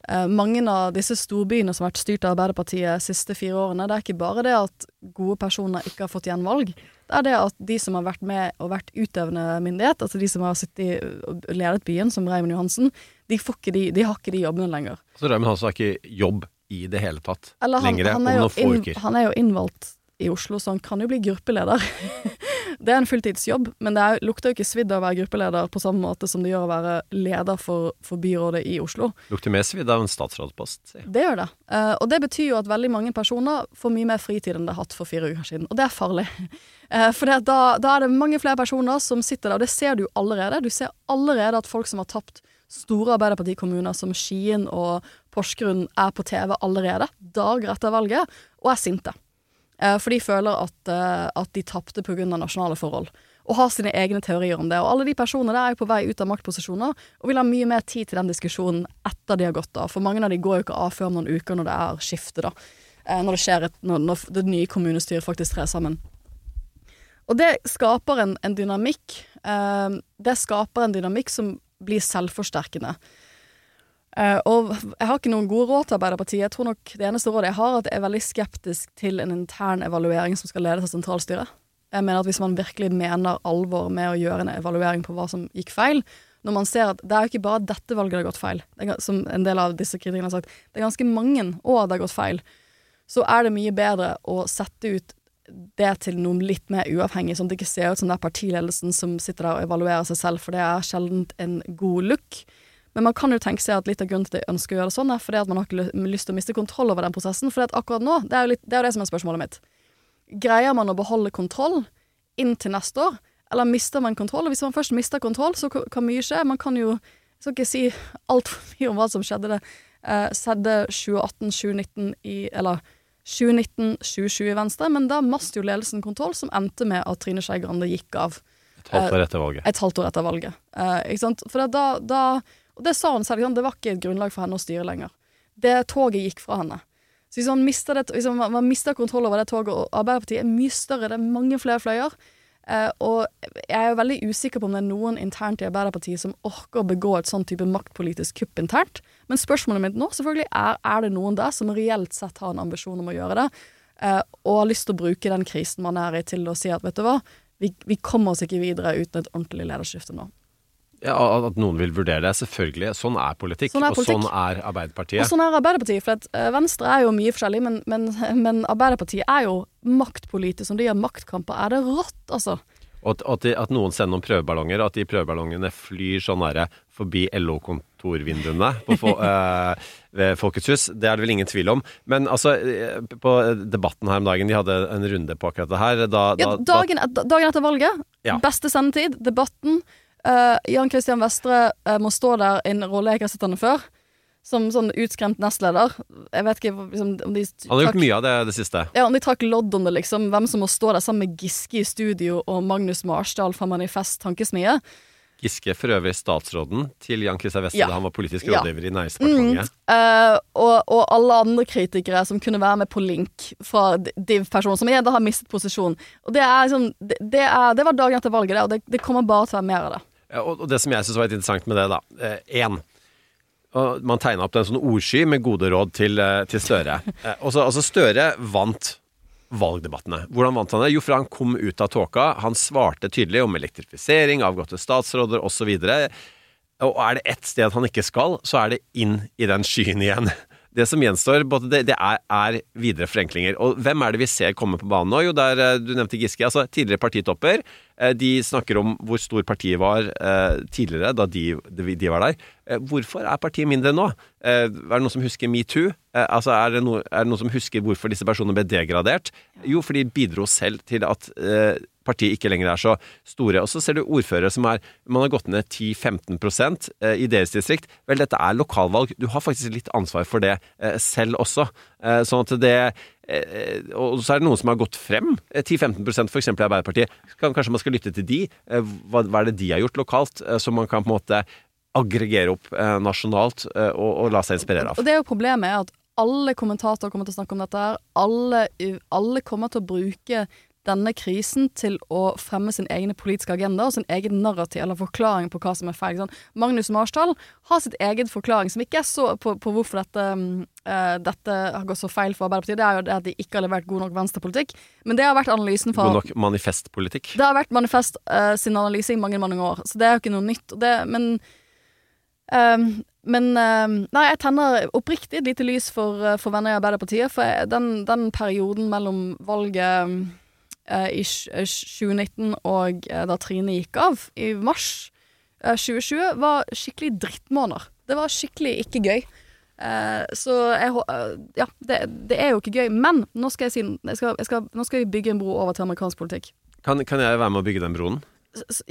Eh, mange av disse storbyene som har vært styrt av Arbeiderpartiet de siste fire årene, det er ikke bare det at gode personer ikke har fått gjenvalg. Det er det at de som har vært med og vært utøvende myndighet, altså de som har sittet og ledet byen, som Raymond Johansen, de, de, de har ikke de jobbene lenger. Så Raymond Johansen har ikke jobb i det hele tatt han, lenger han, om noen få uker. han er jo innvalgt i Oslo, så han kan jo bli gruppeleder. det er en fulltidsjobb, men det er, lukter jo ikke svidd av å være gruppeleder på samme måte som det gjør å være leder for, for byrådet i Oslo. Lukter mer svidd av en statsrådspost. Ja. Det gjør det. Uh, og det betyr jo at veldig mange personer får mye mer fritid enn de har hatt for fire uker siden. Og det er farlig. Uh, for da, da er det mange flere personer som sitter der, og det ser du jo allerede. Du ser allerede at folk som har tapt store Arbeiderpartikommuner som Skien og Porsgrunn er på TV allerede, dager etter valget, og er sinte. Eh, for de føler at, eh, at de tapte pga. nasjonale forhold. Og har sine egne teorier om det. Og alle de personene der er jo på vei ut av maktposisjoner og vil ha mye mer tid til den diskusjonen etter de har gått av. For mange av de går jo ikke av før om noen uker når det er skifte, da. Eh, Når det skjer et, når, det nye kommunestyret faktisk trer sammen. Og det skaper en, en dynamikk. Det skaper en dynamikk som blir selvforsterkende. Eh, og jeg har ikke noen gode råd til Arbeiderpartiet. Jeg tror nok det eneste rådet jeg har, er at jeg er veldig skeptisk til en intern evaluering som skal ledes av sentralstyret. Jeg mener at hvis man virkelig mener alvor med å gjøre en evaluering på hva som gikk feil, når man ser at det er jo ikke bare dette valget det har gått feil, er, som en del av disse kritikerne har sagt, det er ganske mange år det har gått feil, så er det mye bedre å sette ut det til noe litt mer uavhengig, sånn at det ikke ser ut som det er partiledelsen som sitter der og evaluerer seg selv, for det er sjelden en god look. Men man kan jo tenke seg at litt av grunnen til at de ønsker å gjøre det sånn, er fordi at man har ikke lyst til å miste kontroll over den prosessen. For akkurat nå, det er, jo litt, det er jo det som er spørsmålet mitt. Greier man å beholde kontroll inntil neste år, eller mister man kontroll? Og hvis man først mister kontroll, så kan mye skje. Man kan jo Jeg skal ikke si altfor mye om hva som skjedde det. Eh, skjedde 2018, 2019 i Eller 2019, 2020 i Venstre, men da mast jo ledelsen kontroll, som endte med at Trine Skei Grande gikk av Et halvt år etter valget. et halvt år etter valget. Eh, ikke sant? For da, da Og det sa hun selv, det var ikke et grunnlag for henne å styre lenger. Det toget gikk fra henne. Så hvis man mister, det, hvis man, mister kontroll over det toget, og Arbeiderpartiet er mye større, det er mange flere fløyer, Eh, og jeg er jo veldig usikker på om det er noen internt i Arbeiderpartiet som orker å begå et sånn type maktpolitisk kupp internt. Men spørsmålet mitt nå selvfølgelig er er det noen der som reelt sett har en ambisjon om å gjøre det, eh, og har lyst til å bruke den krisen man er i til å si at vet du hva, vi, vi kommer oss ikke videre uten et ordentlig lederskifte nå. Ja, At noen vil vurdere det, selvfølgelig. Sånn er politikk, Sånn er og sånn er Arbeiderpartiet. Og sånn er Arbeiderpartiet. For at eh, Venstre er jo mye forskjellig, men, men, men Arbeiderpartiet er jo maktpolitisk. Som de har maktkamper, er det rått, altså. Og at, at, de, at noen sender noen prøveballonger, og at de prøveballongene flyr sånn derre forbi LO-kontorvinduene på, fo- eh, ved Folkets hus, det er det vel ingen tvil om. Men altså, eh, på debatten her om dagen, de hadde en runde på akkurat det her. Da, Ja, dagen, da, dagen etter valget, Ja. beste sendetid, debatten. Eh, Jan Christian Vestre uh, må stå der i en rolle jeg ikke har sett henne før. Som sånn utskremt nestleder. Jeg vet ikke liksom, om de han har gjort mye av det, det siste. Ja, om de trakk lodd om det, liksom. Hvem som må stå der sammen med Giske i studio og Magnus Marsdal fra Manifest Tankesmie. Giske, for øvrig statsråden til Jan Christian Vestre Ja. da han var politisk Ja. rådgiver i Næringsdepartementet. Eh, og, og alle andre kritikere som kunne være med på link fra d- Div-personen, som igjen da har mistet posisjon. Og det er liksom Det, det, er, det var dagen etter valget, det, og det, det kommer bare til å være mer av det. Og, og det som jeg syns var litt interessant med det, da. Én. og man tegna opp en sånn ordsky med gode råd til, eh, til Støre. Eh, og så- altså Støre vant valgdebattene. Hvordan vant han det? Jo, for han kom ut av tåka. Han svarte tydelig om elektrifisering, avgåtte statsråder osv. Og er det ett sted han ikke skal, så er det inn i den skyen igjen. Det som gjenstår, både det, det er, er videre forenklinger. Og hvem er det vi ser komme på banen nå? Jo, der eh, du nevnte Giske. altså Tidligere partitopper. eh, De snakker om hvor stor partiet var eh, tidligere, da de, de var der. Hvorfor er partiet mindre nå? Er det noen som husker metoo? Altså, er, det er det noen som husker hvorfor disse personene ble degradert? Jo, for de bidro selv til at partiet ikke lenger er så store. Og så ser du ordførere som er Man har gått ned 10-15 eh, i deres distrikt. Vel, dette er lokalvalg. Du har faktisk litt ansvar for det eh, selv også. Eh, Sånn at det Og så er det noen som har gått frem. eh, 10-15% f.eks. i Arbeiderpartiet. Kanskje man skal lytte til de. Hva, er det de har gjort lokalt, som man kan på en måte aggregere opp nasjonalt og, og la seg inspirere av? Og det er jo problemet er at alle kommentatorer kommer til å snakke om dette her. Alle, alle kommer til å bruke denne krisen til å fremme sin egen politiske agenda og sin egen narrativ eller forklaring på hva som er feil. Sånn. Magnus Marsdal har sitt eget forklaring, som ikke er så på, på hvorfor dette, eh, dette har gått så feil for Arbeiderpartiet. Det er jo det at de ikke har levert god nok venstrepolitikk. Men det har vært analysen fra God nok manifestpolitikk. det har vært Manifest uh, sin analyse i mange mange år, så det er jo ikke noe nytt. Det, men ehm, men ehm, Nei, jeg tenner oppriktig et lite lys for, eh, for venner i Arbeiderpartiet. For den, den perioden mellom valget eh, i eh, 2019 og eh, da Trine gikk av i mars eh, 2020, var skikkelig drittmåneder. Det var skikkelig ikke gøy. Eh, så jeg eh, Ja, det, det er jo ikke gøy. Men nå skal jeg si jeg skal, jeg skal, Nå skal vi bygge en bro over til amerikansk politikk. Kan, kan jeg være med å bygge den broen?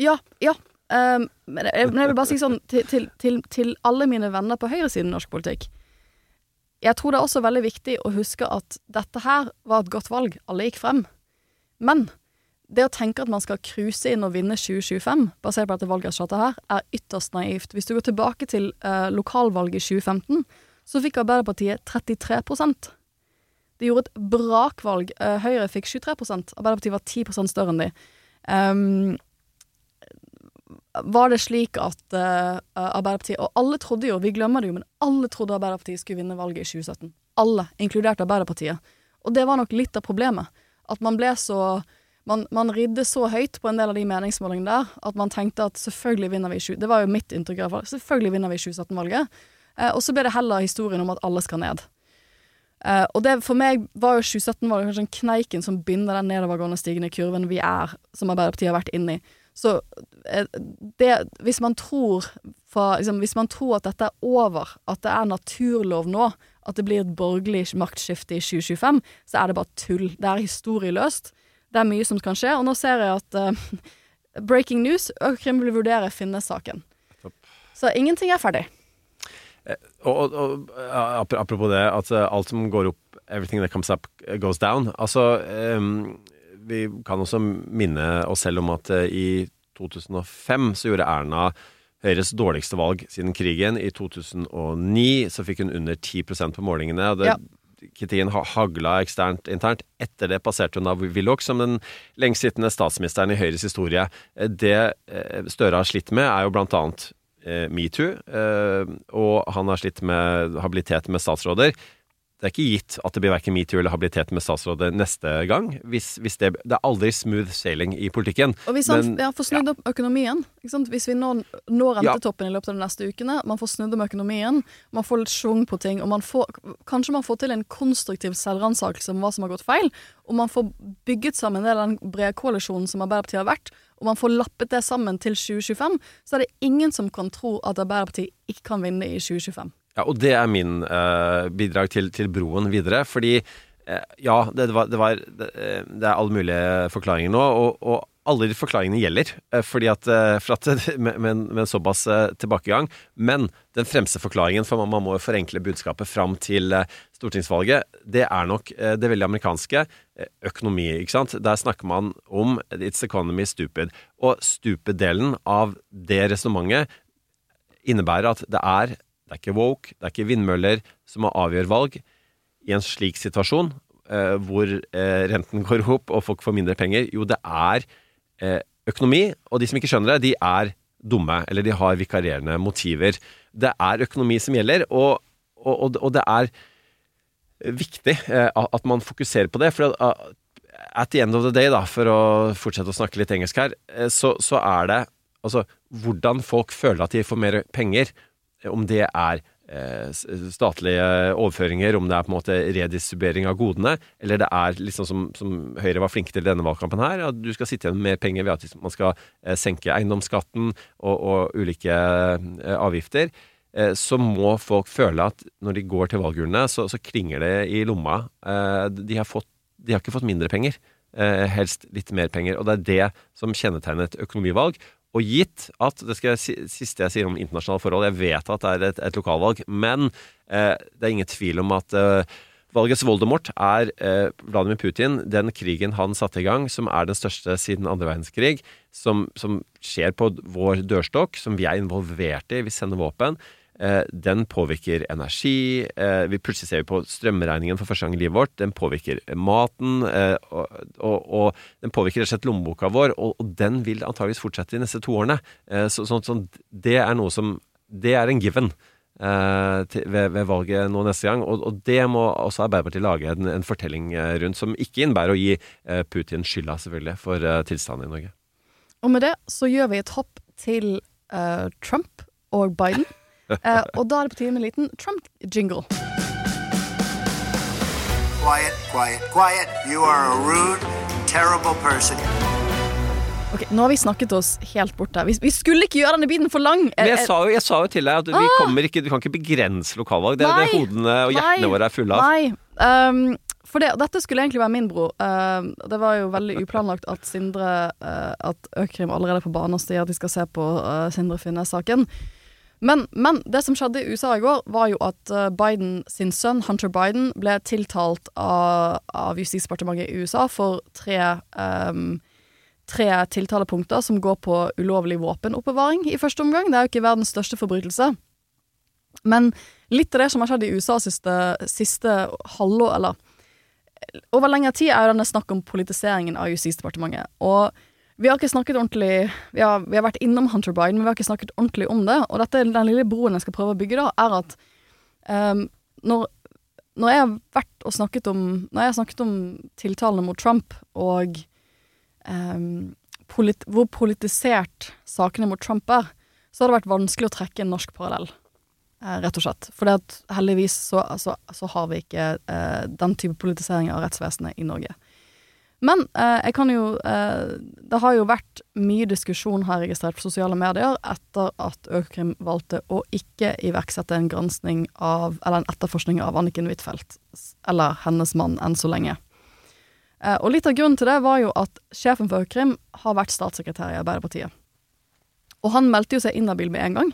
Ja, ja. Um, men, jeg, men jeg vil bare si sånn til, til, til, til alle mine venner på høyresiden i norsk politikk. Jeg tror det er også veldig viktig å huske at dette her var et godt valg. Alle gikk frem. Men det å tenke at man skal cruise inn og vinne 2025, basert på dette valgresultatet her, er ytterst naivt. Hvis du går tilbake til eh, lokalvalget i 2015, så fikk Arbeiderpartiet 33% De gjorde et brakvalg. Eh, Høyre fikk 23% Arbeiderpartiet var 10 større enn de. Um, var det slik at uh, Arbeiderpartiet Og alle trodde jo, vi glemmer det jo, men alle trodde Arbeiderpartiet skulle vinne valget i 2017. Alle, inkludert Arbeiderpartiet. Og det var nok litt av problemet. At man ble så man, man ridde så høyt på en del av de meningsmålingene der at man tenkte at selvfølgelig vinner vi i 20... Det var jo mitt inntrykk, i hvert fall. Selvfølgelig vinner vi 2017-valget. Eh, og så ble det heller historien om at alle skal ned. Eh, og det for meg var jo 2017-valget kanskje den kneiken som binder den nedovergående stigende kurven vi er, som Arbeiderpartiet har vært inne i. Så eh, det, hvis man tror fra, liksom, Hvis man tror at dette er over, at det er naturlov nå, at det blir et borgerlig maktskifte i 2025, så er det bare tull. Det er historieløst. Det er mye som kan skje, og nå ser jeg at uh, breaking news Økokrim vil vurdere Finnes-saken. Så ingenting er ferdig. Og, og, og apropos det, at eh, alt som går opp, everything that comes up eh, goes down. Altså, ehm, vi kan også minne oss selv om at eh, i 2005 så gjorde Erna Høyres dårligste valg siden krigen. I 2009 så fikk hun under 10% på målingene. Og det, Ja. kritikken hagla eksternt internt. Etter det passerte hun av Willoch som den lengstsittende statsministeren i Høyres historie. Det eh, Støre har slitt med, er jo blant annet eh, metoo, eh, og han har slitt med habilitet med statsråder. Det er ikke gitt at det blir verken metoo eller habilitet med statsrådet neste gang. Hvis, hvis det, det er aldri smooth sailing i politikken. Og hvis han Men- ja, får snudd opp økonomien? Hvis vi når, når rentetoppen i løpet av de neste ukene, man får snudd om økonomien, man får litt schwung på ting, og man får, kanskje man får til en konstruktiv selvransakelse om hva som har gått feil, og man får bygget sammen det den brede koalisjonen som Arbeiderpartiet har vært, og man får lappet det sammen til 2025, så er det ingen som kan tro at Arbeiderpartiet ikke kan vinne i 2025. Ja, og det er min eh, bidrag til, til broen videre. Fordi eh, ja, det, det var, det, var det, eh, er alle mulige forklaringer nå, og, og alle de forklaringene gjelder. eh, fordi at, eh, at med, en- såpass tilbakegang. Men den fremste forklaringen, for man, man må forenkle budskapet fram til stortingsvalget, det er nok det veldig amerikanske økonomi. ikke sant? Der snakker man om 'it's economy stupid'. Og stupid-delen av det resonnementet innebærer at det er det er ikke woke, det er ikke vindmøller som må avgjøre valg i en slik situasjon eh, hvor eh, renten går opp og folk får mindre penger. Jo, det er eh, økonomi, og de som ikke skjønner det, de er dumme, eller de har vikarierende motiver. Det er økonomi som gjelder, og, og, og, det er viktig eh, at man fokuserer på det. For at the end of the day, da, for å fortsette å snakke litt engelsk her, eh, så, så er det altså hvordan folk føler at de får mer penger. Om det er eh, statlige overføringer, om det er på en måte redistribuering av godene, eller det er liksom som, som Høyre var flinke til denne valgkampen her, at du skal sitte igjen med mer penger ved at man skal eh, senke eiendomsskatten og, og ulike eh, avgifter. Så må folk føle at når de går til valgurnene, så, så klinger det i lomma. De, har fått, de har ikke fått mindre penger, helst litt mer penger. Og det er det som kjennetegner et økonomivalg. Og gitt at Det skal jeg, si- siste jeg sier om internasjonale forhold Jeg vet at det er et, et lokalvalg, men eh, det er ingen tvil om at eh, valgets Voldemort er eh, Vladimir Putin. Den krigen han satte i gang, som er den største siden andre verdenskrig, som, som skjer på vår dørstokk, som vi er involvert i. Vi sender våpen. Eh, den påvirker energi. Eh, vi plutselig ser vi på strømregningen for første gang i livet vårt. Den påvirker maten, eh, og, og, og den påvirker rett og slett lommeboka vår. Og, og den vil antageligvis fortsette de neste to årene. Så, sånn, sånn, det er noe som Det er en given. til, ved, ved valget nå neste gang, og, og det må også Arbeiderpartiet lage en, en fortelling rundt, som ikke innebærer å gi Putin skylda, selvfølgelig, for tilstanden i Norge. Og med det så gjør vi et hopp til eh, Trump og Biden. Eh, og da er det på tide med en liten Trump-jingle. Quiet, quiet, quiet. You are a rude, terrible person. Ok, Nå har vi snakket oss helt bort her. Vi, vi skulle ikke gjøre denne biten for lang. Men Eh, jeg eh, sa jo, jeg sa jo til deg at vi kommer ikke, vi kan ikke begrense lokalvalg. Det er det hodene og hjertene Nei. våre er fulle av. Nei. um, for det, dette skulle egentlig være min bro. Uh, det var jo veldig uplanlagt at Sindre uh, At Økrim allerede er på banen og sier at de skal se på uh, Sindre Finnes-saken. Men, men det som skjedde i USA i går, var jo at eh, Biden sin sønn, Hunter Biden, ble tiltalt av, av Justisdepartementet i USA for tre um, tre tiltalepunkter som går på ulovlig våpenoppbevaring i første omgang. Det er jo ikke verdens største forbrytelse. Men litt av det som har skjedd i USA siste, siste halvår, eller over lengre tid, er jo denne snakk om politiseringen av Justisdepartementet. Og vi har ikke snakket ordentlig vi har, vi har vært innom Hunter Biden, men vi har ikke snakket ordentlig om det. Og dette, den lille broen jeg skal prøve å bygge, da, er at um, når, når jeg har vært og snakket om Når jeg har snakket om tiltalene mot Trump og um, polit, hvor politisert sakene mot Trump er, så har det vært vanskelig å trekke en norsk parallell. Eh, rett og slett. For heldigvis så, så, så har vi ikke uh, den type politisering av rettsvesenet i Norge. Men eh, jeg kan jo eh, Det har jo vært mye diskusjon, jeg registrert, på sosiale medier etter at Økokrim valgte å ikke iverksette en gransking av Eller en etterforskning av Anniken Huitfeldt, eller hennes mann, enn så lenge. Eh, og litt av grunnen til det var jo at sjefen for Økokrim har vært statssekretær i Arbeiderpartiet. Og han meldte jo seg inhabil med en gang.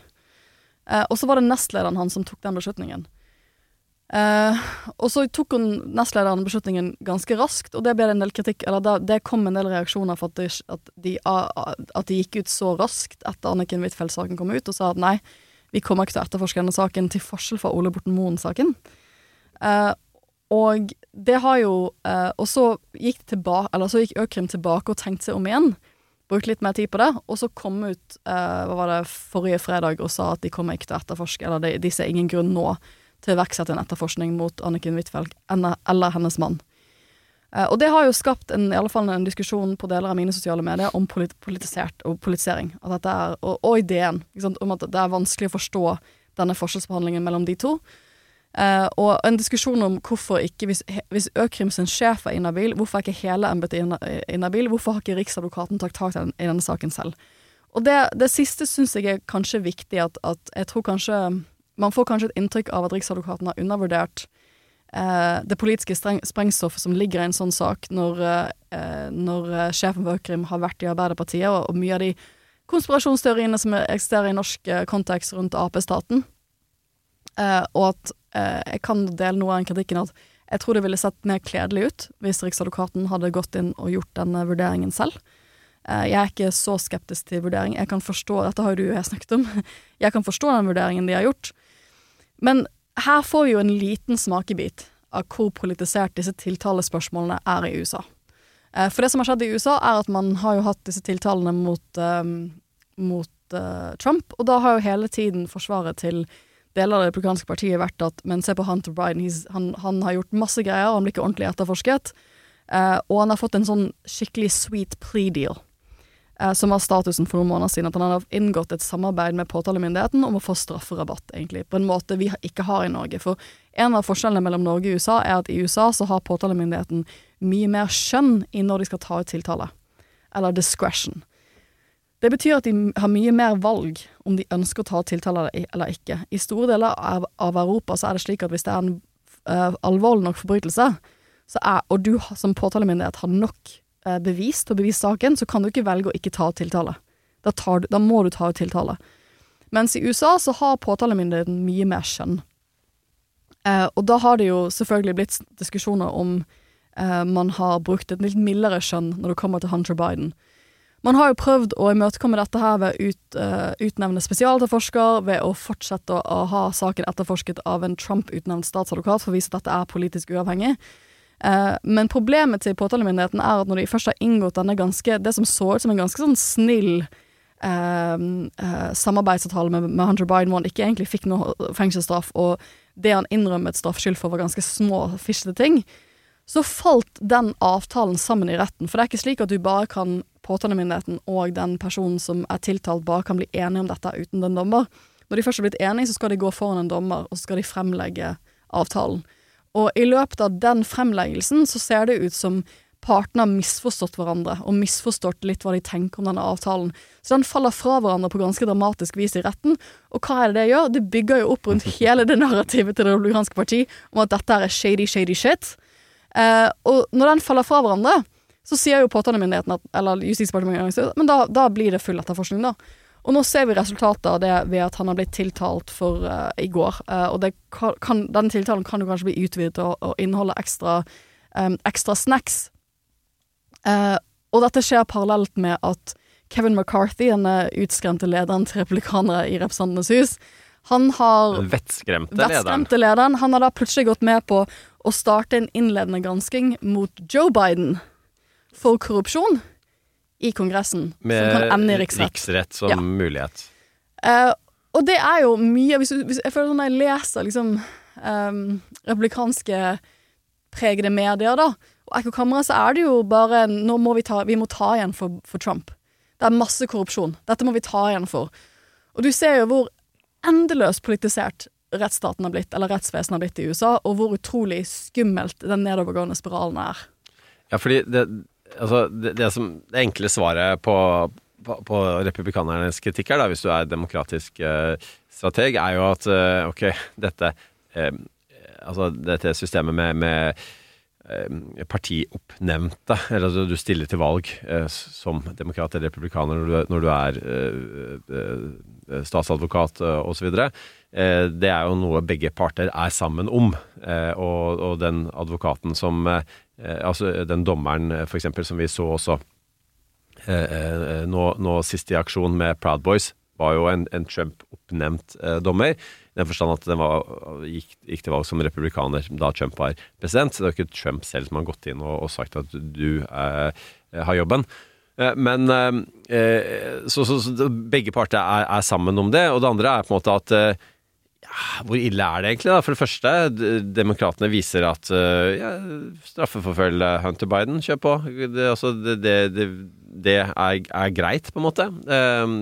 Eh, og så var det nestlederen hans som tok den beslutningen. Eh, og så tok hun nestlederen beslutningen ganske raskt, og det ble det en del kritikk Eller da, det kom en del reaksjoner for at, de, at, de, at de gikk ut så raskt etter Anniken Huitfeldt-saken kom ut, og sa at nei, vi kommer ikke til å etterforske denne saken, til forskjell fra Ole Borten Moen-saken. Eh, og det har jo eh, Og så gikk, tilbake, eller så gikk Økrim tilbake og tenkte seg om igjen. Brukte litt mer tid på det, og så kom ut eh, hva var det, forrige fredag og sa at de kommer ikke til å etterforske, eller de, de ser ingen grunn nå til å iverksette en etterforskning mot Anniken Huitfeldt eller, hennes mann. Eh, og det har jo skapt en, i alle fall en diskusjon på deler av mine sosiale medier om polit politisert og politisering. Er, og, og ideen om at det er vanskelig å forstå denne forskjellsbehandlingen mellom de to. Uh, og en diskusjon om hvorfor ikke, hvis, hvis Økrim sin sjef er inhabil, hvorfor er ikke hele embetet inhabil? Hvorfor har ikke Riksadvokaten tatt tak i denne saken selv? Og det, det siste syns jeg er kanskje viktig, at, at jeg tror kanskje Man får kanskje et inntrykk av at Riksadvokaten har undervurdert eh, det politiske sprengstoffet som ligger i en sånn sak, når, eh, når eh, sjefen for Økrim har vært i Arbeiderpartiet, og, og mye av de konspirasjonsteoriene som eksisterer i norsk eh, kontekst rundt Ap-staten. Eh, og at eh, jeg kan dele noe av den kritikken at jeg tror det ville sett mer kledelig ut hvis Riksadvokaten hadde gått inn og gjort denne vurderingen selv. Jeg er ikke så skeptisk til vurdering. Jeg kan forstå, Dette har jo du og snakket om. Jeg kan forstå den vurderingen de har gjort. Men her får vi jo en liten smakebit av hvor politisert disse tiltalespørsmålene er i USA. Eh, For det som har skjedd i USA, er at man har jo hatt disse tiltalene mot, um, mot uh, Trump, og da har jo hele tiden forsvaret til deler av det republikanske partiet vært at Men se på Hunter Biden, han, han har gjort masse greier, han blir ikke ordentlig etterforsket. Uh, og han har fått en sånn skikkelig sweet plea deal, som var statusen for noen måneder siden. At han hadde inngått et samarbeid med påtalemyndigheten om å få strafferabatt, egentlig. På en måte vi ikke har i Norge. For en av forskjellene mellom Norge og USA er at i USA så har påtalemyndigheten mye mer skjønn i når de skal ta ut tiltale. Eller discretion. Det betyr at de har mye mer valg om de ønsker å ta ut tiltale eller ikke. I store deler av, Europa så er det slik at hvis det er en uh, alvorlig nok forbrytelse, er, og du som påtalemyndighet har nok eh, bevis til å bevise saken, så kan du ikke velge å ikke ta tiltale. Da, du, da må du ta ut tiltale. Mens i USA så har påtalemyndigheten mye mer skjønn. Eh, og da har det jo selvfølgelig blitt diskusjoner om eh, man har brukt et litt mildere skjønn når det kommer til Hunter Biden. Man har jo prøvd å imøtekomme dette her ved å ut, eh, utnevne spesialetterforsker, ved å fortsette å ha saken etterforsket av en Trump-utnevnt statsadvokat for å vise at dette er politisk uavhengig. Eh, men problemet til påtalemyndigheten er at når de først har inngått denne ganske, det som så ut som en ganske sånn snill eh, eh, samarbeidsavtale med, med Hunter Biden, hvor han ikke egentlig fikk noe fengselsstraff, og det han innrømmet straffskyld for, var ganske små, fisjete ting, så falt den avtalen sammen i retten. For det er ikke slik at du bare kan påtalemyndigheten og den personen som er tiltalt, bare kan bli enige om dette uten den dommer. Når de først har blitt enige, så skal de gå foran en dommer, og så skal de fremlegge avtalen. Og i løpet av den fremleggelsen så ser det ut som partene har misforstått hverandre, og misforstått litt hva de tenker om denne avtalen. Så den faller fra hverandre på ganske dramatisk vis i retten. Og hva er det det gjør? Det bygger jo opp rundt hele det narrativet til Det republikanske parti om at dette er shady, shady shit. Eh, og når den faller fra hverandre, så sier jo påtalemyndigheten, eller Justisdepartementet, men da, da blir det full etterforskning, da. Og nå ser vi resultatet av det ved at han har blitt tiltalt for uh, i går. Uh, og det kan, den tiltalen kan jo kanskje bli utvidet og, og inneholde ekstra, um, ekstra snacks. Uh, og dette skjer parallelt med at Kevin McCarthy, denne utskremte lederen til republikanere i Representantenes hus, han har vettskremte lederen. Vettskremte lederen. Han har da plutselig gått med på å starte en innledende gransking mot Joe Biden for korrupsjon i Kongressen, som kan ende i riksrett. riksrett som Ja. mulighet. Uh, og det er jo mye hvis, hvis, Jeg føler sånn når jeg leser liksom um, republikanske pregede medier, da, og Ekkokammeret, så er det jo bare Nå må vi ta, vi må ta igjen for, for Trump. Det er masse korrupsjon. Dette må vi ta igjen for. Og du ser jo hvor endeløst politisert rettsstaten har blitt, eller rettsvesenet har blitt i USA, og hvor utrolig skummelt den nedovergående spiralen er. Ja, fordi det, altså, det, det, som, det enkle svaret på, på, på republikanernes kritikk her, da, hvis du er demokratisk eh, strateg, er jo at eh, ok, dette eh, Altså dette systemet med, med eh, partioppnevnte, eller altså du stiller til valg eh, som demokrat eller republikaner når du, når du er eh, statsadvokat osv. Eh, det er jo noe begge parter er sammen om. Eh, og, og den advokaten som eh, Altså den dommeren, f.eks., som vi så også nå, nå sist i aksjon med Proud Boys, var jo en, en Trump-oppnevnt dommer. I den forstand at den var, gikk, gikk til valg som republikaner da Trump var president. Det er jo ikke Trump selv som har gått inn og, og sagt at du eh, har jobben. Men eh, så, så, så begge parter er, er sammen om det. Og det andre er på en måte at eh, Hvor ille er det egentlig? da? For det første, demokratene viser at eh, ja, straffeforfølg Hunter Biden. Kjør på. Det, altså, det, det, det, er, er greit, på en måte.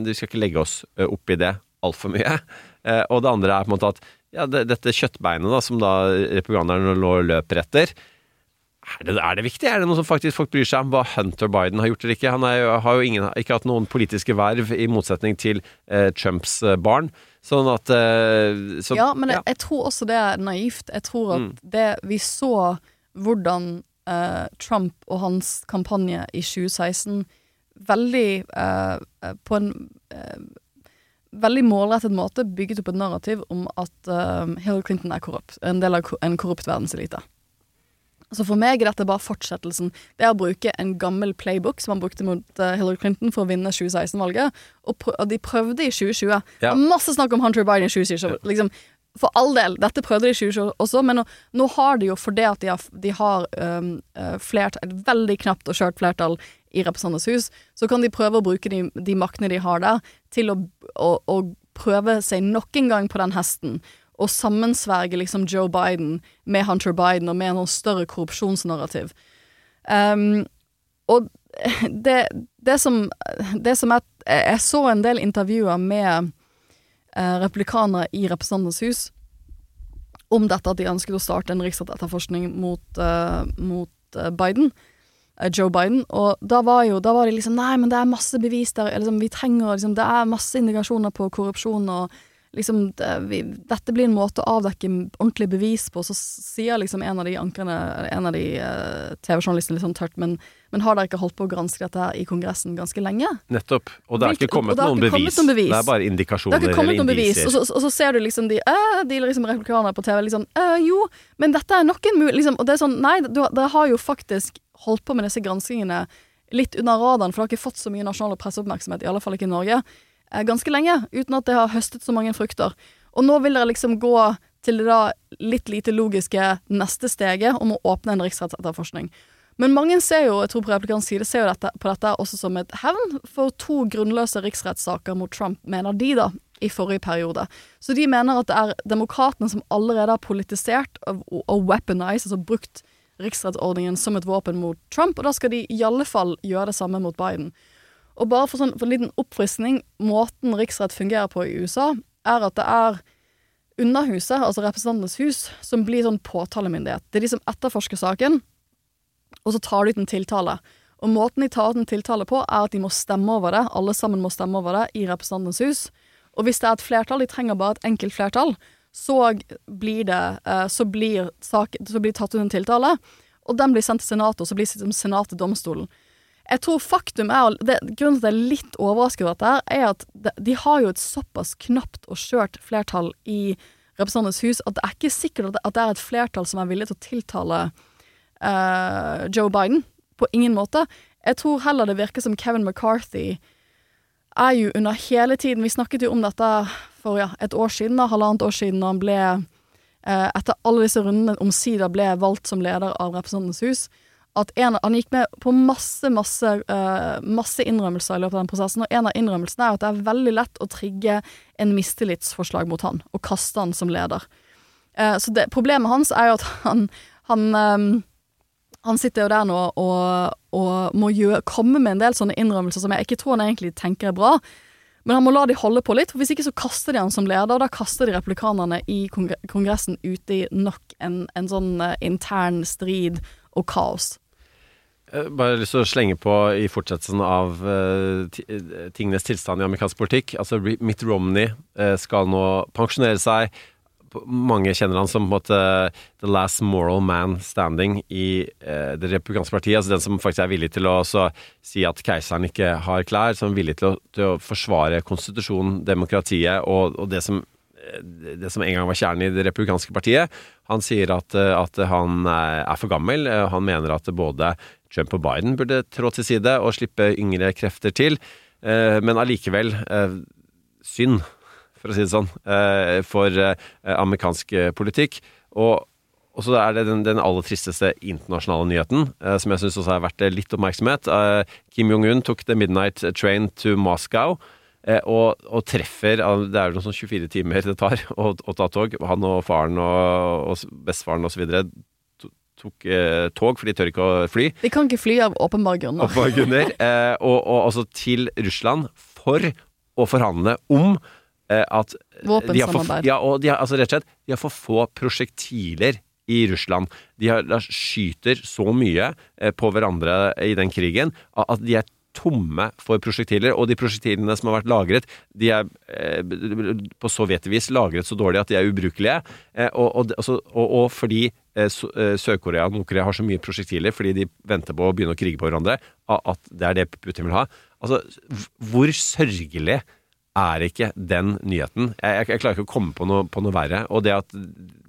Vi skal ikke legge oss eh, opp i det altfor mye. Eh, Og det andre er på en måte at ja, det, dette kjøttbeinet da, som da republikanerne nå løper etter er det, er det viktig? Er det noe som faktisk folk bryr seg om hva Hunter Biden har gjort eller ikke? Han er har jo ingen, ikke hatt noen politiske verv, i motsetning til eh, Trumps eh, barn. Sånn at eh, så, ja, men jeg, jeg tror også det er naivt. Jeg tror at Mm. det Vi så hvordan eh, Trump og hans kampanje i 2016 veldig eh, På en eh, veldig målrettet måte bygget opp et narrativ om at Hillary Clinton er korrupt. En del av en korrupt verdenselite. Så for meg er dette bare fortsettelsen. Det er å bruke en gammel playbook som han brukte mot eh, Hillary Clinton for å vinne 2016-valget. Og, de prøvde i 2020. Ja. Masse snakk om Hunter Biden i 2020. Liksom, for all del, dette prøvde de i 2020 også, men nå, nå har de jo fordi at de har, de har um, eh, flert, et veldig knapt og skjørt flertall i Representantenes hus, så kan de prøve å bruke de, de maktene de har der, til å, å, å prøve seg nok en gang på den hesten. Og sammensverge liksom Joe Biden med Hunter Biden og med en sånn større korrupsjonsnarrativ. Um, og det, det som, det som jeg, Jeg så en del intervjuer med eh, replikanere i Representantenes hus om dette at de ønsket å starte en riksrettetterforskning mot, uh, mot eh, Biden. eh, Joe Biden. Og da var jo da var de liksom Nei, men det er masse bevis der. Liksom, vi trenger liksom, Det er masse indikasjoner på korrupsjon og liksom det, vi, Dette blir en måte å avdekke ordentlig bevis på. Så sier liksom en av de ankerne, en av de uh, TV-journalistene litt sånn tørt, men, men har dere ikke holdt på å granske dette her i Kongressen ganske lenge? Nettopp. Og det har ikke kommet noen ikke bevis. kommet noen bevis. Det er bare indikasjoner eller noen bevis, indisier. og så, og så ser du liksom de øh, De liksom republikanere på TV liksom øh, Jo, men dette er nok en mulig liksom, Og det er sånn Nei, dere har jo faktisk holdt på med disse granskingene litt under radaren, for det har ikke fått så mye nasjonal presseoppmerksomhet, i alle fall ikke i Norge, ganske lenge, uten at det har høstet så mange frukter. Og nå vil dere liksom gå til det da litt lite logiske neste steget om å åpne en riksrettsetterforskning. Men mange ser jo, jeg tror på republikansk side, ser jo dette, på dette også som et hevn for to grunnløse riksrettssaker mot Trump, mener de da, i forrige periode. Så de mener at det er demokratene som allerede har politisert og weaponized, altså brukt riksrettsordningen som et våpen mot Trump, og da skal de i alle fall gjøre det samme mot Biden. Og bare for, sånn, for en liten oppfriskning, måten riksrett fungerer på i USA, er at det er Underhuset, altså Representantenes hus, som blir sånn påtalemyndighet. Det er de som etterforsker saken, og så tar de ut en tiltale. Og måten de tar ut en tiltale på, er at de må stemme over det, alle sammen må stemme over det, i Representantenes hus. Og hvis det er et flertall, de trenger bare et enkelt flertall, så blir det eh, Så blir, sak, så blir det tatt ut en tiltale, og den blir sendt til Senatet, og så blir liksom Senatet domstolen. Jeg tror faktum er det, Grunnen til at jeg er litt overrasket over dette, er at de, de har jo et såpass knapt og skjørt flertall i Representantenes hus at det er ikke sikkert at det er et flertall som er villig til å tiltale uh, Joe Biden. På ingen måte. Jeg tror heller det virker som Kevin McCarthy er jo under hele tiden Vi snakket jo om dette for ja, et år siden, da, halvannet år siden, da han ble eh, Etter alle disse rundene omsider ble valgt som leder av Representantenes hus at en, han gikk med på masse, masse, uh, masse innrømmelser i løpet av den prosessen, og en av innrømmelsene er at det er veldig lett å trigge en mistillitsforslag mot han, og kaste han som leder. Uh, så det, problemet hans er jo at han, han, um, han sitter jo der nå og, og må gjøre, komme med en del sånne innrømmelser som jeg ikke tror han egentlig tenker er bra. Men han må la de holde på litt, for hvis ikke så kaster de han som leder, og da kaster de replikanerne i Kongressen ute i nok en, en sånn intern strid og kaos. Eh, Bare lyst til å slenge på i fortsettelsen av uh, tingenes tilstand i amerikansk politikk. Altså Mitt Romney uh, skal nå pensjonere seg. Mange kjenner han som på en måte the last moral man standing i uh, det republikanske partiet. Altså den som faktisk er villig til å si at keiseren ikke har klær. Som er villig til å, til å forsvare konstitusjonen, demokratiet og, og det som det som en gang var kjernen i det republikanske partiet. Han sier at, eh, at han er er for gammel. Eh, Han mener at både Trump og Biden burde trå til side og slippe yngre krefter til. Eh, Men allikevel eh, synd, for å si det sånn, eh, for eh, amerikansk eh, politikk. Og, og så er det den, den aller tristeste internasjonale nyheten, eh, som jeg syns også er verdt litt oppmerksomhet. Eh, Kim Jong-un tok the midnight train to Moscow. Eh, Og, og treffer Det er jo noen sånn 24 timer det tar å, å ta tog. Han og faren og, og bestefaren osv. tok eh, tog, for de tør ikke å fly. De kan ikke fly av åpenbare grunner. Åpenbare grunner. Eh, og, og altså til Russland for å forhandle om eh, at Våpensamarbeid. ja, og de har, altså rett og slett, de har for få prosjektiler i Russland. De, har, de skyter så mye eh, på hverandre i den krigen at de er tomme for prosjektiler, og de prosjektilene som har vært lagret, de er eh, på sovjetvis lagret så dårlig at de er ubrukelige. Eh, og, og, altså, og, og fordi eh, eh, Sør-Korea og Nord-Korea har så mye prosjektiler fordi de venter på å begynne å krige på hverandre, at det er det Putin vil ha. Altså, hvor sørgelig er ikke den nyheten? Jeg, jeg, jeg klarer ikke å komme på noe, på noe verre. Og det at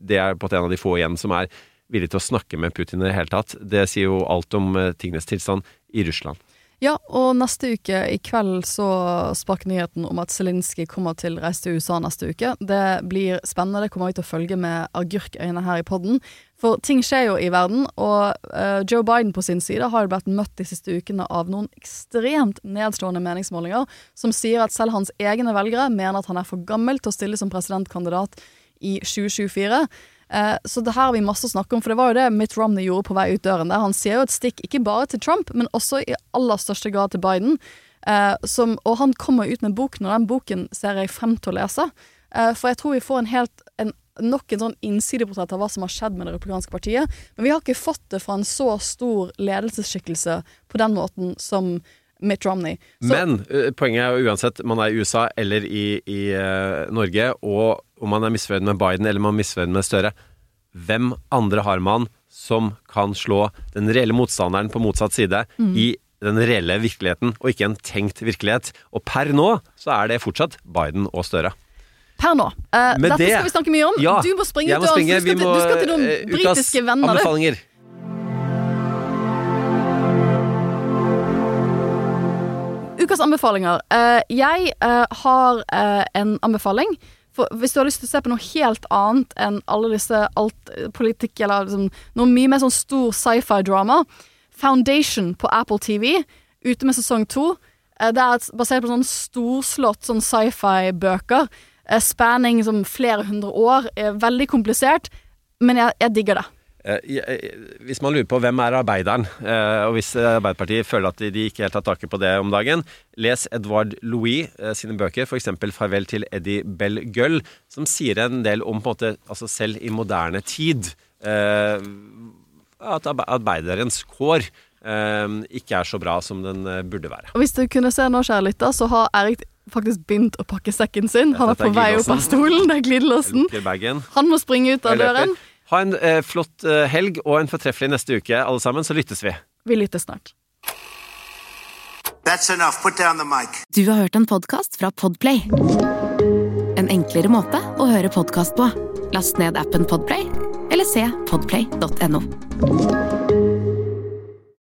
det er på en av de få igjen som er villig til å snakke med Putin i det hele tatt, det sier jo alt om eh, tingenes tilstand i Russland. Ja, og neste uke i kveld så sprakk nyheten om at Zelinskyj kommer til å reise til USA neste uke. Det blir spennende, det kommer vi til å følge med agurkøyne her i podden. For ting skjer jo i verden, og uh, Joe Biden på sin side har jo blitt møtt de siste ukene av noen ekstremt nedslående meningsmålinger som sier at selv hans egne velgere mener at han er for gammel til å stille som presidentkandidat i 2024. Eh, så det her har vi masse å snakke om, for det var jo det Mitt Romney gjorde på vei ut døren. der Han sier jo et stikk ikke bare til Trump, men også i aller største grad til Biden. Eh, som, og han kommer ut med en bok nå, den boken ser jeg frem til å lese. Eh, for jeg tror vi får en helt en, nok en sånn innsideportrett av hva som har skjedd med det republikanske partiet. Men vi har ikke fått det fra en så stor ledelsesskikkelse på den måten som Mitt Romney. Så, Men poenget er jo uansett man er i USA eller i, i uh, Norge, og om man er misfornøyd med Biden eller man er misfornøyd med Støre, hvem andre har man som kan slå den reelle motstanderen på motsatt side i den reelle virkeligheten, og ikke en tenkt virkelighet? Og per nå så er det fortsatt Biden og Støre. per nå. Uh, dette det- skal vi snakke mye om. Ja, du må springe må springe. du skal, til, du skal til noen eh, britiske venner. du. Ukas anbefalinger. Eh, jeg eh, har eh, en anbefaling. For hvis du har lyst til å se på noe helt annet enn alle disse alt politikk, eller liksom, noe mye mer sånn stor sci-fi-drama, Foundation på Apple TV, ute med sesong to. Det er basert på sånn storslått sånn sci-fi-bøker. Spanning som flere hundre år. Veldig komplisert, men jeg, jeg digger det. Eh, Hvis man lurer på hvem er arbeideren, eh, og hvis eh, Arbeiderpartiet føler at de ikke helt har taket på det om dagen, les Edvard Louis sine bøker, f.eks. 'Farvel til Eddie Bell Gull', som sier en del om på en måte, altså selv i moderne tid at arbeiderens kår ikke er så bra som den burde være. Og hvis du kunne se nå, kjære lytter, så har Erik faktisk begynt å pakke sekken sin. Han er på vei opp av stolen. Det er glidelåsen. Han må springe ut av døren. Ha en eh, flott eh, helg og en fortreffelig neste uke, alle sammen, så lyttes vi. Vi lyttes snart. That's enough. Put down the mic. Du har hørt en podkast fra Podplay. En enklere måte å høre podkast på. Last ned appen Podplay, eller se podplay.no.